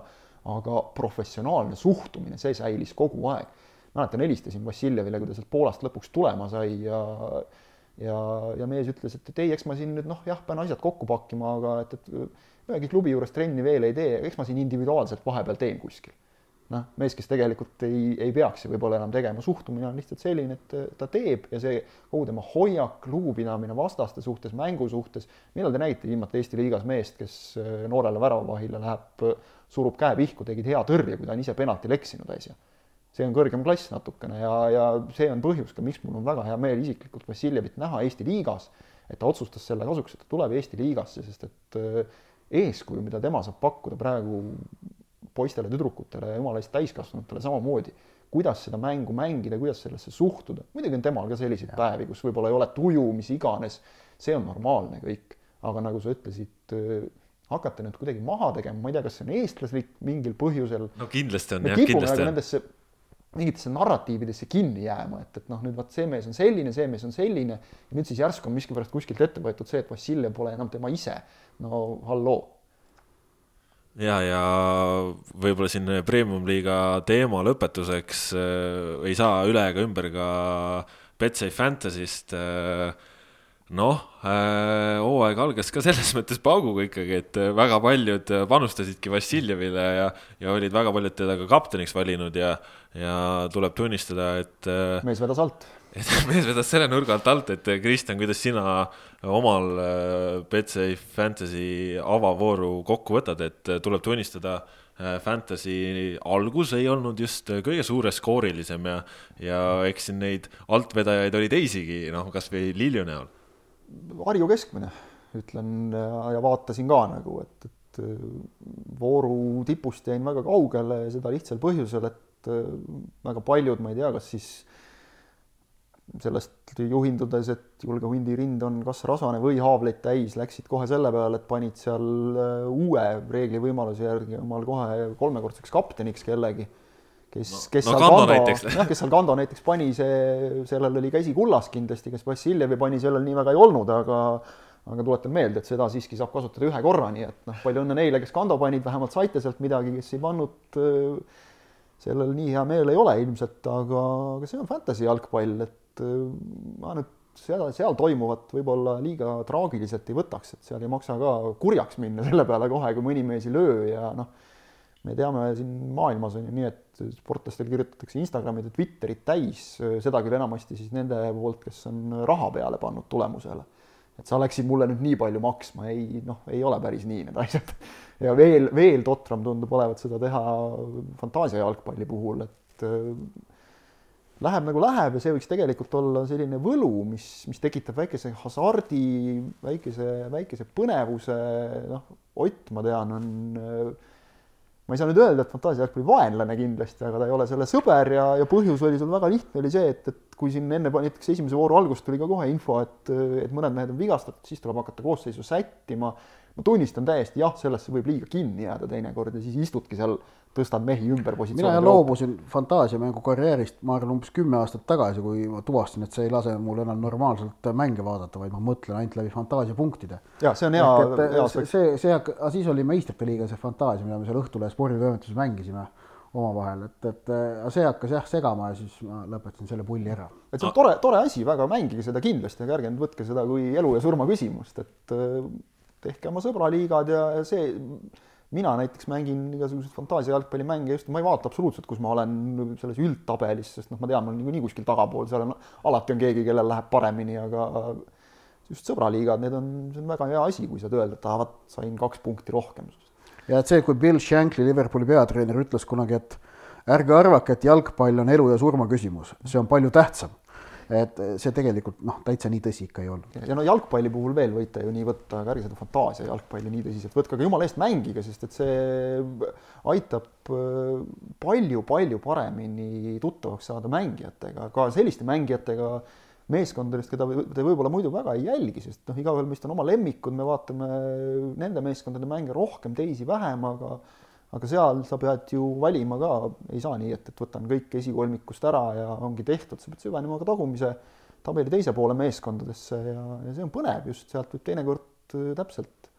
aga professionaalne suhtumine, see säilis kogu aeg. mäletan, helistasin Vassiljevile, kui ta sealt Poolast lõpuks tulema sai ja ja, ja mees ütles, et, et ei, eks ma siin nüüd noh, jah, pean asjad kokku pakkima, aga et, et ühegi klubi juures trenni veel ei tee, eks ma siin individuaalselt vahepeal teen kuskil noh, mees, kes tegelikult ei, ei peaks võib-olla enam tegema, suhtumine on lihtsalt selline, et ta teeb ja see kogu tema hoiak, lugupidamine vastaste suhtes, mängu suhtes, millal te näite viimati Eesti liigas meest, kes äh, noorele väravavahile läheb, surub käe pihku, tegid hea tõrje, kui ta on ise penaltil eksinud äsja. see on kõrgem klass natukene ja, ja see on põhjus ka, miks mul on väga hea meel isiklikult Vassiljevit näha Eesti liigas, et ta otsustas selle kasuks, et ta tuleb Eesti liigasse, sest et äh, eeskuju, mida tema saab pakkuda praegu poistele-tüdrukutele ja jumala eest täiskasvanutele samamoodi, kuidas seda mängu mängida, kuidas sellesse suhtuda. muidugi on temal ka selliseid ja. päevi, kus võib-olla ei ole tuju, mis iganes, see on normaalne kõik, aga nagu sa ütlesid, äh, hakata nüüd kuidagi maha tegema, ma ei tea, kas see on eestlaslik mingil põhjusel. no kindlasti on, jah, kindlasti nagu on. nendesse mingitesse narratiividesse kinni jääma, et, et noh, nüüd vaat see mees on selline, see mees on selline ja nüüd siis järsku on miskipärast kuskilt ette võetud see, et Vassiljev pole enam tema ise. no halloo ja, ja võib-olla siin premium-liiga teema lõpetuseks äh, ei saa üle ega ümber ka Betsafe Fantasy'st äh, noh äh,, hooaeg algas ka selles mõttes pauguga ikkagi, et väga paljud panustasidki Vassiljevile ja, ja olid väga paljud teda ka kapteniks valinud ja, ja tuleb tunnistada, et äh,. mees vedas alt et mees vedas selle nurga alt alt, et Kristjan, kuidas sina omal äh, Betsafe Fantasy avavooru kokku võtad, et äh, tuleb tunnistada, äh, Fantasy algus ei olnud just kõige suureskoorilisem ja, ja eks siin neid altvedajaid oli teisigi, noh, kasvõi Lilju näol. Harju keskmine, ütlen ja vaatasin ka nagu, et, et vooru tipust jäin väga kaugele seda lihtsal põhjusel, et väga paljud, ma ei tea, kas siis sellest juhindudes, et julge hundi rind on kas rasvane või haavleid täis, läksid kohe selle peale, et panid seal äh, uue reegli võimaluse järgi omal kohe kolmekordseks kapteniks kellegi, kes no,, kes no, seal Kando, Kando, jah, kes seal Kando näiteks pani, see, sellel oli käsi kullas kindlasti, kes Vassiljevi pani, sellel nii väga ei olnud, aga aga tuletan meelde, et seda siiski saab kasutada ühe korra, nii et noh, palju õnne neile, kes Kando panid, vähemalt saite sealt midagi, kes ei pannud, äh, sellel nii hea meel ei ole ilmselt, aga, aga see on fantasy jalgpall, et et äh, ma nüüd seal, seal toimuvat võib-olla liiga traagiliselt ei võtaks, et seal ei maksa ka kurjaks minna selle peale kohe, kui mõni mees ei löö ja noh, me teame siin maailmas on ju nii, et sportlastel kirjutatakse Instagramid ja Twitterid täis, seda küll enamasti siis nende poolt, kes on raha peale pannud tulemusele. et sa läksid mulle nüüd nii palju maksma, ei noh, ei ole päris nii need asjad. ja veel, veel totram tundub olevat seda teha fantaasia jalgpalli puhul, et läheb nagu läheb ja see võiks tegelikult olla selline võlu, mis, mis tekitab väikese hasardi, väikese, väikese põnevuse, noh, Ott, ma tean, on ma ei saa nüüd öelda, et fantaasiajalgpalli vaenlane kindlasti, aga ta ei ole selle sõber ja, ja põhjus oli sul väga lihtne, oli see, et et kui siin enne näiteks esimese vooru algust tuli ka kohe info, et, et mõned mehed on vigastatud, siis tuleb hakata koosseisu sättima. Ma tunnistan täiesti, jah, sellesse võib liiga kinni jääda teinekord ja siis istudki seal, tõstad mehi ümber positsiooni. mina loobusin fantaasiamängu karjäärist, ma arvan, umbes kümme aastat tagasi, kui ma tuvastasin, et see ei lase mul enam normaalselt mänge vaadata, vaid ma mõtlen ainult läbi fantaasiapunktide. ja see on hea, hea aspekt. see, see, aga siis oli meistrite liiga see fantaasia, mida me seal Õhtulehe sporditoimetuses mängisime omavahel, et, et see hakkas jah segama ja siis ma lõpetasin selle pulli ära. et see on tore, tore asi, väga mängige seda kindlasti, aga ärge nüüd võtke seda kui elu ja surma küsimust, et äh, tehke oma sõbraliigad ja, ja see, mina näiteks mängin igasuguseid fantaasiajalgpallimänge just, ma ei vaata absoluutselt, kus ma olen selles üldtabelis, sest noh, ma tean, ma olen niikuinii kuskil tagapool, seal on alati on keegi, kellel läheb paremini, aga just sõbraliigad, need on, see on väga hea asi, kui saad öelda, et aa, vot sain kaks punkti rohkem ja et see, kui Bill Shankly, Liverpooli peatreener, ütles kunagi, et ärge arvake, et jalgpall on elu ja surma küsimus, see on palju tähtsam. Et see tegelikult noh, täitsa nii tõsi ikka ei olnud. ja no jalgpalli puhul veel võite ju nii võtta, aga ärge seda fantaasia jalgpalli nii tõsiselt võtke, aga jumala eest mängige, sest et see aitab palju-palju äh, paremini tuttavaks saada mängijatega, ka selliste mängijatega meeskondadest, keda te võib-olla muidu väga ei jälgi, sest noh, igaühel meist on oma lemmikud, me vaatame nende meeskondade mänge rohkem, teisi vähem, aga aga seal sa pead ju valima ka, ei saa nii, et, et võtan kõik esikolmikust ära ja ongi tehtud, sa pead süvenema ka tagumise tabeli teise poole meeskondadesse ja, ja see on põnev. Just, sealt võib teinekord äh, täpselt,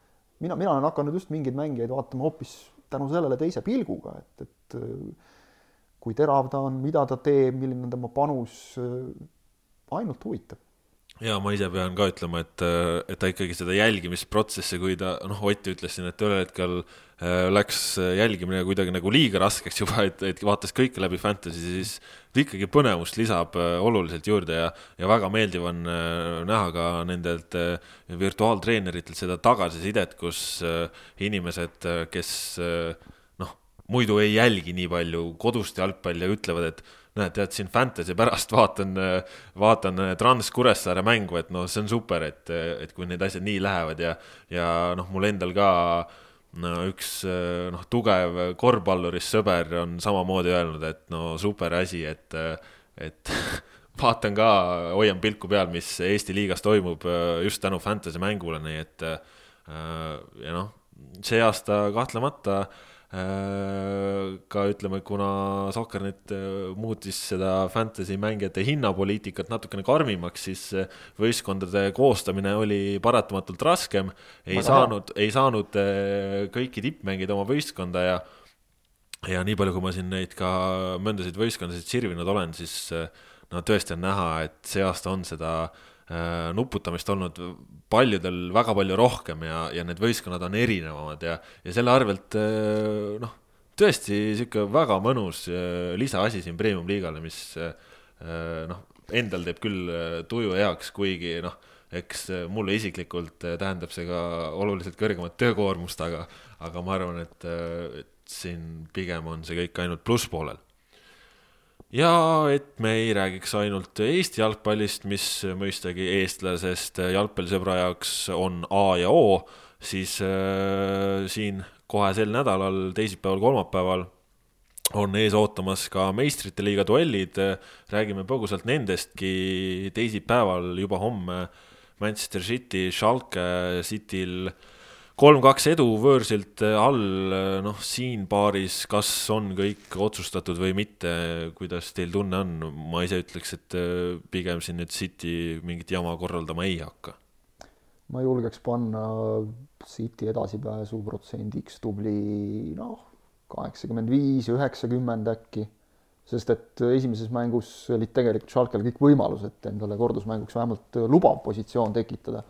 mina, mina olen hakanud just mingeid mängijaid vaatama hoopis tänu sellele teise pilguga, et, et äh, kui terav ta on, mida ta teeb, milline on tema panus äh, ainult huvitav ja ma ise pean ka ütlema, et, et ta ikkagi seda jälgimisprotsessi, kui ta noh, Ott ütles siin, et ühel hetkel äh, läks jälgimine kuidagi nagu liiga raskeks juba, et, et vaatas kõike läbi Fantasy, siis ikkagi põnevust lisab äh, oluliselt juurde ja, ja väga meeldiv on äh, näha ka nendelt virtuaaltreeneritelt seda tagasisidet, kus inimesed, kes noh, muidu ei jälgi nii palju kodust jalgpalli ja ütlevad, et näed, tead siin Fantasy pärast vaatan, vaatan Trans Kuressaare mängu, et noh, see on super, et, et kui need asjad nii lähevad ja, ja noh, mul endal ka no üks noh, tugev korvpallurist sõber on samamoodi öelnud, et no super asi, et, et vaatan ka, hoian pilku peal, mis Eesti liigas toimub just tänu Fantasy mängule, nii et ja noh, see aasta kahtlemata äh, Äh, ka ütleme, kuna Soccernet äh, muutis seda fantasy mängijate hinnapoliitikat natukene karmimaks, siis äh, võistkondade koostamine oli paratamatult raskem. ei Ma saanud, ei saanud kõiki tippmängijaid oma võistkonda ja ja nii palju, kui ma siin neid ka mõndasid võistkondasid sirvinud olen, siis no tõesti on näha, et see aasta on seda äh, Äh, nuputamist olnud paljudel väga palju rohkem ja, ja need võistkonnad on erinevamad ja, ja selle arvelt äh, noh, tõesti sihuke väga mõnus äh, lisaasi siin premium-liigale, mis noh, endal teeb küll tuju heaks, kuigi noh, eks mulle isiklikult tähendab see ka oluliselt kõrgemat töökoormust, aga, aga ma arvan, et, et siin pigem on see kõik ainult plusspoolel ja et me ei räägiks ainult Eesti jalgpallist, mis mõistagi eestlasest jalgpallisõbra jaoks on A ja O, siis äh, siin kohe sel nädalal, teisipäeval, kolmapäeval on ees ootamas ka meistrite liiga duellid, räägime põgusalt nendestki. Teisipäeval juba homme Manchester City, Schalke Cityl äh, kolm-kaks edu võõrsilt äh, all, äh, noh, siin paaris, kas on kõik otsustatud või mitte, kuidas teil tunne on? ma ise ütleks, et äh, pigem siin nüüd City mingit jama korraldama ei hakka. ma julgeks panna City edasipääsu protsendiks tubli noh, kaheksakümmend viis, üheksakümmend äkki, sest et esimeses mängus olid tegelikult Schalkel kõik võimalused endale kordusmänguks vähemalt lubav positsioon tekitada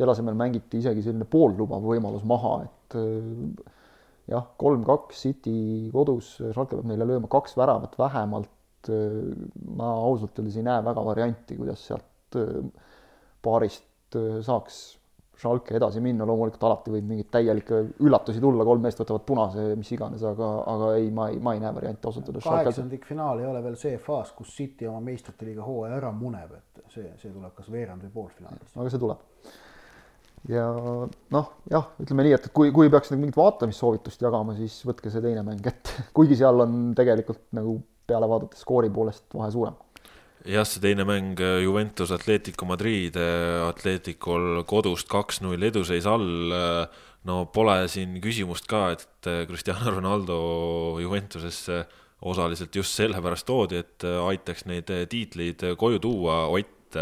selle asemel mängiti isegi selline poollubav võimalus maha, et äh, jah, kolm-kaks City kodus, Schalke peab neile lööma kaks väravat vähemalt. Äh, ma ausalt öeldes ei näe väga varianti, kuidas sealt äh, paarist saaks Schalke edasi minna, loomulikult alati võib mingeid täielikke üllatusi tulla, kolm meest võtavad punase, mis iganes, aga, aga ei, ma ei, ma ei näe varianti ausalt öeldes. kaheksandikfinaal ei ole veel see faas, kus City oma meistrite liiga hooaja ära muneb, et see, see tuleb kas veerand või poolfinaalis. aga see tuleb ja noh, jah, ütleme nii, et kui, kui peaks nagu mingit vaatamissoovitust jagama, siis võtke see teine mäng ette, kuigi seal on tegelikult nagu peale vaadates skoori poolest vahe suurem. jah, see teine mäng Juventus Atletico Madrid, Atleticol kodust kaks-null eduseis all. no pole siin küsimust ka, et Cristiano Ronaldo Juventusesse osaliselt just sellepärast toodi, et aitaks neid tiitleid koju tuua. Ott,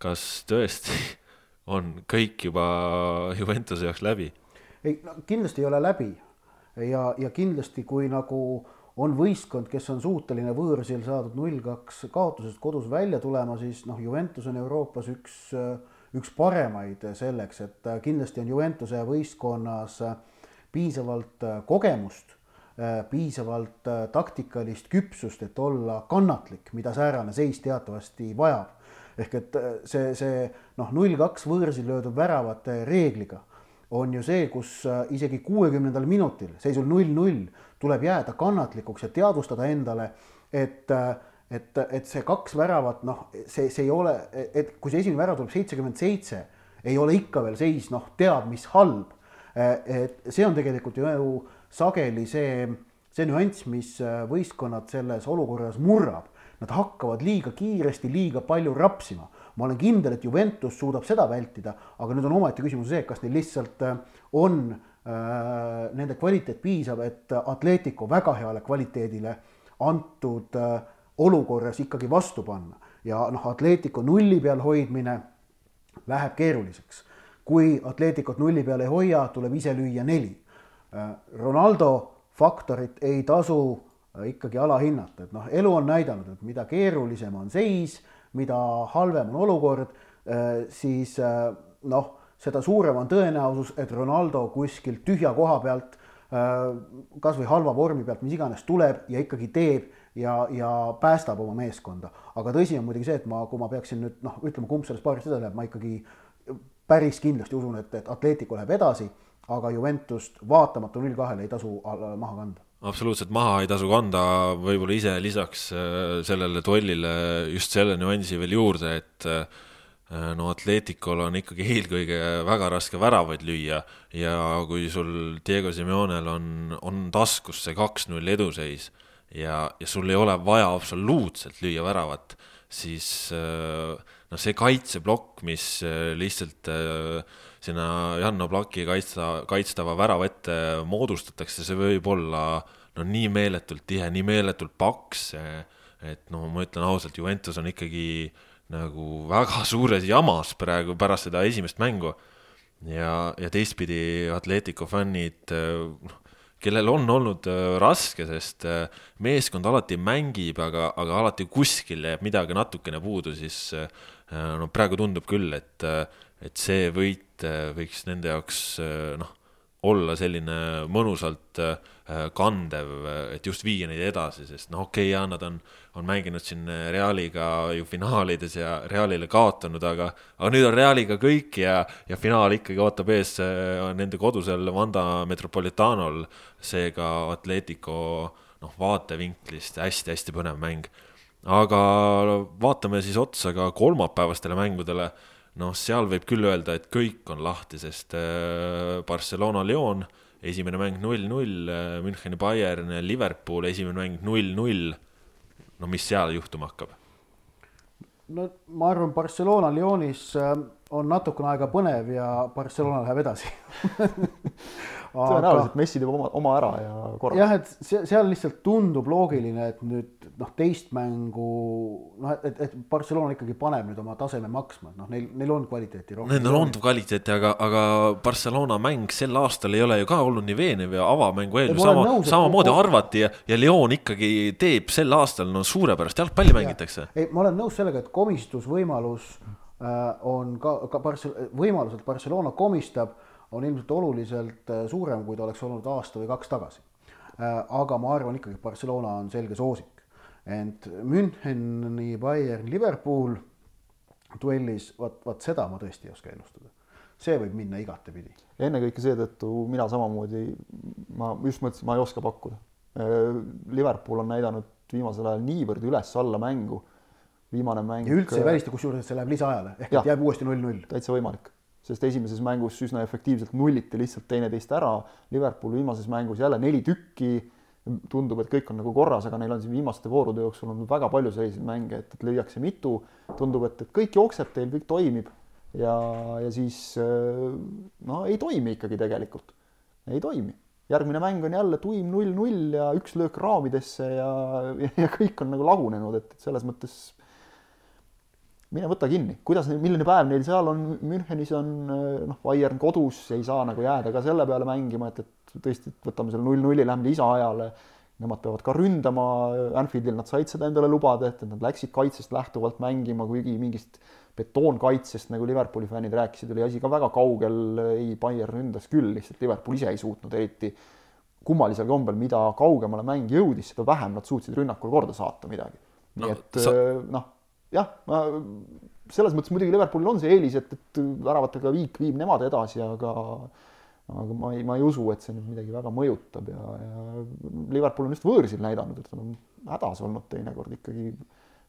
kas tõesti on kõik juba Juventuse jaoks läbi? ei no kindlasti ei ole läbi ja, ja kindlasti, kui nagu on võistkond, kes on suuteline võõrsil saadud null kaks kaotusest kodus välja tulema, siis noh, Juventus on Euroopas üks, üks paremaid selleks, et kindlasti on Juventuse võistkonnas piisavalt kogemust, piisavalt taktikalist küpsust, et olla kannatlik, mida säärane seis teatavasti vajab. Ehk et see, see noh, null kaks võõrsil löödud väravate reegliga on ju see, kus isegi kuuekümnendal minutil seisul null-null tuleb jääda kannatlikuks ja teadvustada endale, et, et, et see kaks väravat, noh, see, see ei ole, et kui see esimene värav tuleb seitsekümmend seitse, ei ole ikka veel seis, noh, teab mis halb. et see on tegelikult ju sageli see, see nüanss, mis võistkonnad selles olukorras murrab. Nad hakkavad liiga kiiresti, liiga palju rapsima. ma olen kindel, et Juventus suudab seda vältida, aga nüüd on omaette küsimus see, kas neil lihtsalt on Äh, nende kvaliteet piisav, et Atletico väga heale kvaliteedile antud äh, olukorras ikkagi vastu panna ja noh, Atletico nulli peal hoidmine läheb keeruliseks. kui Atleticot nulli peal ei hoia, tuleb ise lüüa neli. Äh, Ronaldo faktorit ei tasu ikkagi alahinnata, et noh, elu on näidanud, et mida keerulisem on seis, mida halvem on olukord, siis noh seda suurem on tõenäosus, et Ronaldo kuskilt tühja koha pealt, äh, kasvõi halva vormi pealt, mis iganes, tuleb ja ikkagi teeb ja, ja päästab oma meeskonda. aga tõsi on muidugi see, et ma, kui ma peaksin nüüd noh, ütlema, kumb sellest paarist edasi läheb, ma ikkagi päris kindlasti usun, et, et Atletico läheb edasi, aga Juventust vaatamata null kahele ei tasu maha kanda absoluutselt maha ei tasu kanda, võib-olla ise lisaks äh, sellele duellile just selle nüansi veel juurde, et äh, no Atleticol on ikkagi eelkõige väga raske väravaid lüüa ja kui sul Diego Simeonel on, on taskus see kaks-null eduseis ja, ja sul ei ole vaja absoluutselt lüüa väravat, siis äh, noh, see kaitseplokk, mis äh, lihtsalt sinna Jan Oblaki kaitsta, kaitstava värava ette moodustatakse, see võib olla no nii meeletult tihe, nii meeletult paks, et no ma ütlen ausalt, Juventus on ikkagi äh, nagu väga suures jamas praegu pärast seda esimest mängu. ja, ja teistpidi Atletico fännid, noh, kellel on olnud äh, raske, sest äh, meeskond alati mängib, aga, aga alati kuskil jääb midagi natukene puudu, siis äh, no praegu tundub küll, et, et see võit võiks nende jaoks noh olla selline mõnusalt äh, kandev, et just viia neid edasi, sest noh, okei okay,, jaa, nad on, on mänginud siin Realiga ju finaalides ja Realile kaotanud, aga, aga nüüd on Realiga kõik ja, ja finaal ikkagi ootab ees äh, nende kodusel Wanda Metropolitanol, seega Atletico noh, vaatevinklist hästi-hästi põnev mäng. aga vaatame siis otsa ka kolmapäevastele mängudele noh, seal võib küll öelda, et kõik on lahti, sest äh, Barcelona Lyon, esimene mäng null-null, äh, Müncheni Bayern, Liverpool, esimene mäng null-null. no mis seal juhtuma hakkab? no ma arvan, Barcelona Lyonis äh, on natukene aega põnev ja Barcelona läheb edasi. tõenäoliselt Messi teeb oma, oma ära ja korra. jah, et see, seal lihtsalt tundub loogiline, et nüüd noh, teist mängu noh, et, et Barcelona ikkagi paneb nüüd oma taseme maksma, et noh, neil, neil on kvaliteeti rohkem. Neil on kvaliteeti, aga, aga Barcelona mäng sel aastal ei ole ju ka olnud nii veenev ja avamängu eel ju sama, samamoodi kogu... arvati ja, ja Lyon ikkagi teeb sel aastal no suurepärast jalgpalli mängitakse. ei, ma olen nõus sellega, et komistusvõimalus äh, on ka, ka Barcel-, võimalus, et Barcelona komistab on ilmselt oluliselt äh, suurem, kui ta oleks olnud aasta või kaks tagasi. Äh, aga ma arvan ikkagi, et Barcelona on selge soosik. ent Müncheni, Bayern, Liverpool duellis, vot, vot seda ma tõesti ei oska ennustada. see võib minna igatepidi. ennekõike seetõttu mina samamoodi, ma just mõtlesin, ma ei oska pakkuda. Äh, Liverpool on näidanud viimasel ajal niivõrd üles-alla mängu viimane mäng. ja üldse ei välista, kusjuures, et see läheb lisaajale ehk ja, et jääb uuesti null-null. täitsa võimalik sest esimeses mängus üsna efektiivselt nulliti lihtsalt teineteist ära. Liverpool viimases mängus jälle neli tükki, tundub, et kõik on nagu korras, aga neil on siin viimaste voorude jooksul olnud väga palju selliseid mänge, et, et lüüakse mitu, tundub, et, et kõik jookseb teil, kõik toimib ja, ja siis no ei toimi ikkagi tegelikult, ei toimi. järgmine mäng on jälle tuim null-null ja üks löök raamidesse ja, ja, ja kõik on nagu lagunenud, et selles mõttes mine võta kinni, kuidas, milline päev neil seal on, Münchenis on noh, Bayern kodus, ei saa nagu jääda ka selle peale mängima, et, et tõesti, et võtame selle null-nulli, lähme lisaajale. Nemad peavad ka ründama, Anfieldil nad said seda endale lubada, et, et nad läksid kaitsest lähtuvalt mängima, kuigi mingist betoonkaitsest, nagu Liverpooli fännid rääkisid, oli asi ka väga kaugel, ei, Bayern ründas küll, lihtsalt Liverpool ise ei suutnud eriti kummalisel kombel, mida kaugemale mäng jõudis, seda vähem nad suutsid rünnakul korda saata midagi. nii no, et sa... noh jah, ma selles mõttes muidugi Liverpoolil on see eelis, et, et väravatega viik viib nemad edasi, aga aga ma ei, ma ei usu, et see nüüd midagi väga mõjutab ja, ja Liverpool on just võõrsil näidanud, et nad on hädas olnud teinekord ikkagi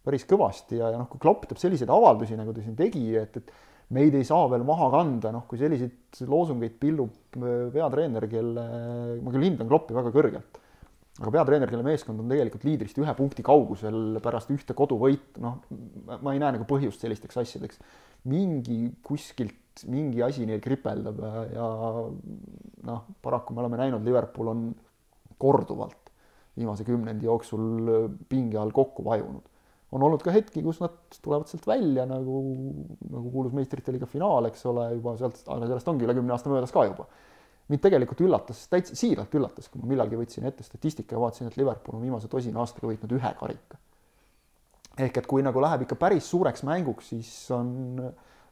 päris kõvasti ja, ja noh, kui Klopp teeb selliseid avaldusi, nagu ta siin tegi, et, et meid ei saa veel maha kanda, noh, kui selliseid loosungeid pillub peatreener, kelle, ma küll hindan Kloppi väga kõrgelt aga peatreener, kelle meeskond on tegelikult liidrist ühe punkti kaugusel pärast ühte koduvõitu, noh, ma ei näe nagu põhjust sellisteks asjadeks. mingi kuskilt mingi asi neil kripeldab ja, noh, paraku me oleme näinud, Liverpool on korduvalt viimase kümnendi jooksul pinge all kokku vajunud. on olnud ka hetki, kus nad tulevad sealt välja nagu, nagu kuulus meistrite liiga finaal, eks ole, juba sealt, sellest ongi üle kümne aasta möödas ka juba mind tegelikult üllatas, täitsa siiralt üllatas, kui ma millalgi võtsin ette statistika ja vaatasin, et Liverpool on viimase tosina aastaga võitnud ühe karika. ehk et kui nagu läheb ikka päris suureks mänguks, siis on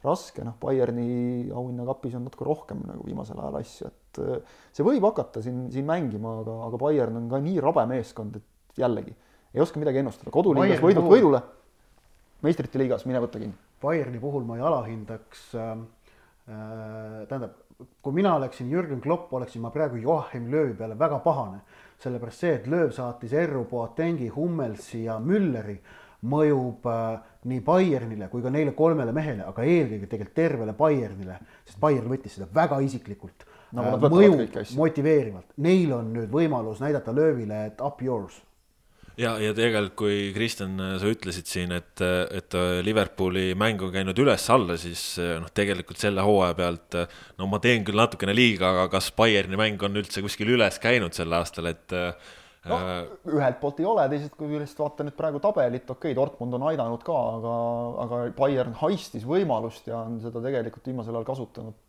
raske, noh, Bayerni auhinnakapis on natuke rohkem nagu viimasel ajal asju, et äh, see võib hakata siin, siin mängima, aga, aga Bayern on ka nii rabe meeskond, et jällegi ei oska midagi ennustada, koduliigas võidult võidule, meistrite liigas mine võta kinni. Bayerni puhul ma ei alahindaks äh, äh tähendab, kui mina oleksin Jürgen Klopp, oleksin ma praegu Joachim Löövi peale väga pahane, sellepärast see, et Lööv saatis Erru Boatengi, Hummelsi ja Mülleri mõjub äh, nii Bayernile kui ka neile kolmele mehele, aga eelkõige tegelikult tervele Bayernile, sest Bayern võttis seda väga isiklikult no,. Äh, mõjub motiveerivalt, neil on nüüd võimalus näidata Löövile, et up yours ja, ja tegelikult, kui Kristjan, sa ütlesid siin, et, et Liverpooli mäng on käinud üles-alla, siis noh, tegelikult selle hooaja pealt, no ma teen küll natukene liiga, aga kas Bayerni mäng on üldse kuskil üles käinud sel aastal, et no, ühelt poolt ei ole, teisest küljest vaata nüüd praegu tabelit, okei okay,, Dortmund on aidanud ka, aga, aga Bayern haistis võimalust ja on seda tegelikult viimasel ajal kasutanud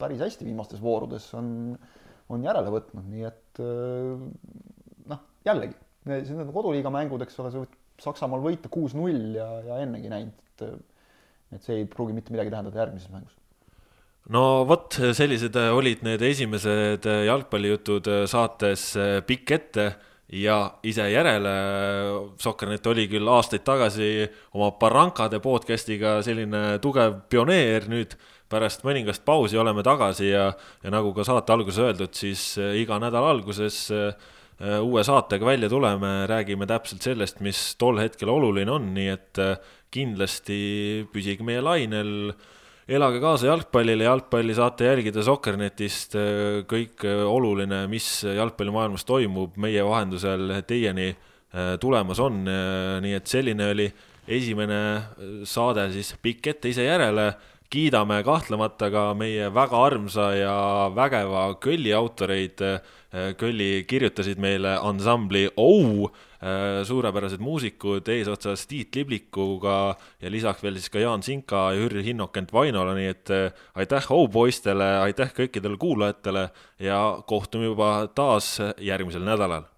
päris hästi viimastes voorudes, on, on järele võtnud, nii et noh, jällegi see on koduliiga mängud, eks ole, sa võid Saksamaal võita kuus-null ja, ja ennegi näinud, et et see ei pruugi mitte midagi tähendada järgmises mängus no vot, sellised olid need esimesed jalgpallijutud saates Pikk ette ja ise järele. Sokkernet oli küll aastaid tagasi oma Barrancade podcast'iga selline tugev pioneer, nüüd pärast mõningast pausi oleme tagasi ja, ja nagu ka saate alguses öeldud, siis iga nädala alguses Äh, uue saatega välja tuleme, räägime täpselt sellest, mis tol hetkel oluline on, nii et äh, kindlasti püsige meie lainel. elage kaasa jalgpallile, jalgpalli saate jälgida Sokkernetist, äh, kõik oluline, mis jalgpallimaailmas toimub, meie vahendusel teieni tulemas on, nii et selline oli esimene saade siis Pikk ette ise järele kiidame kahtlemata ka meie väga armsa ja vägeva Kölli autoreid. Kölli kirjutasid meile ansambli OU, suurepärased muusikud eesotsas Tiit Liblikuga ja lisaks veel siis ka Jaan Sinka ja Jüri Hinnokent Vainola, nii et aitäh OU poistele, aitäh kõikidele kuulajatele ja kohtume juba taas järgmisel nädalal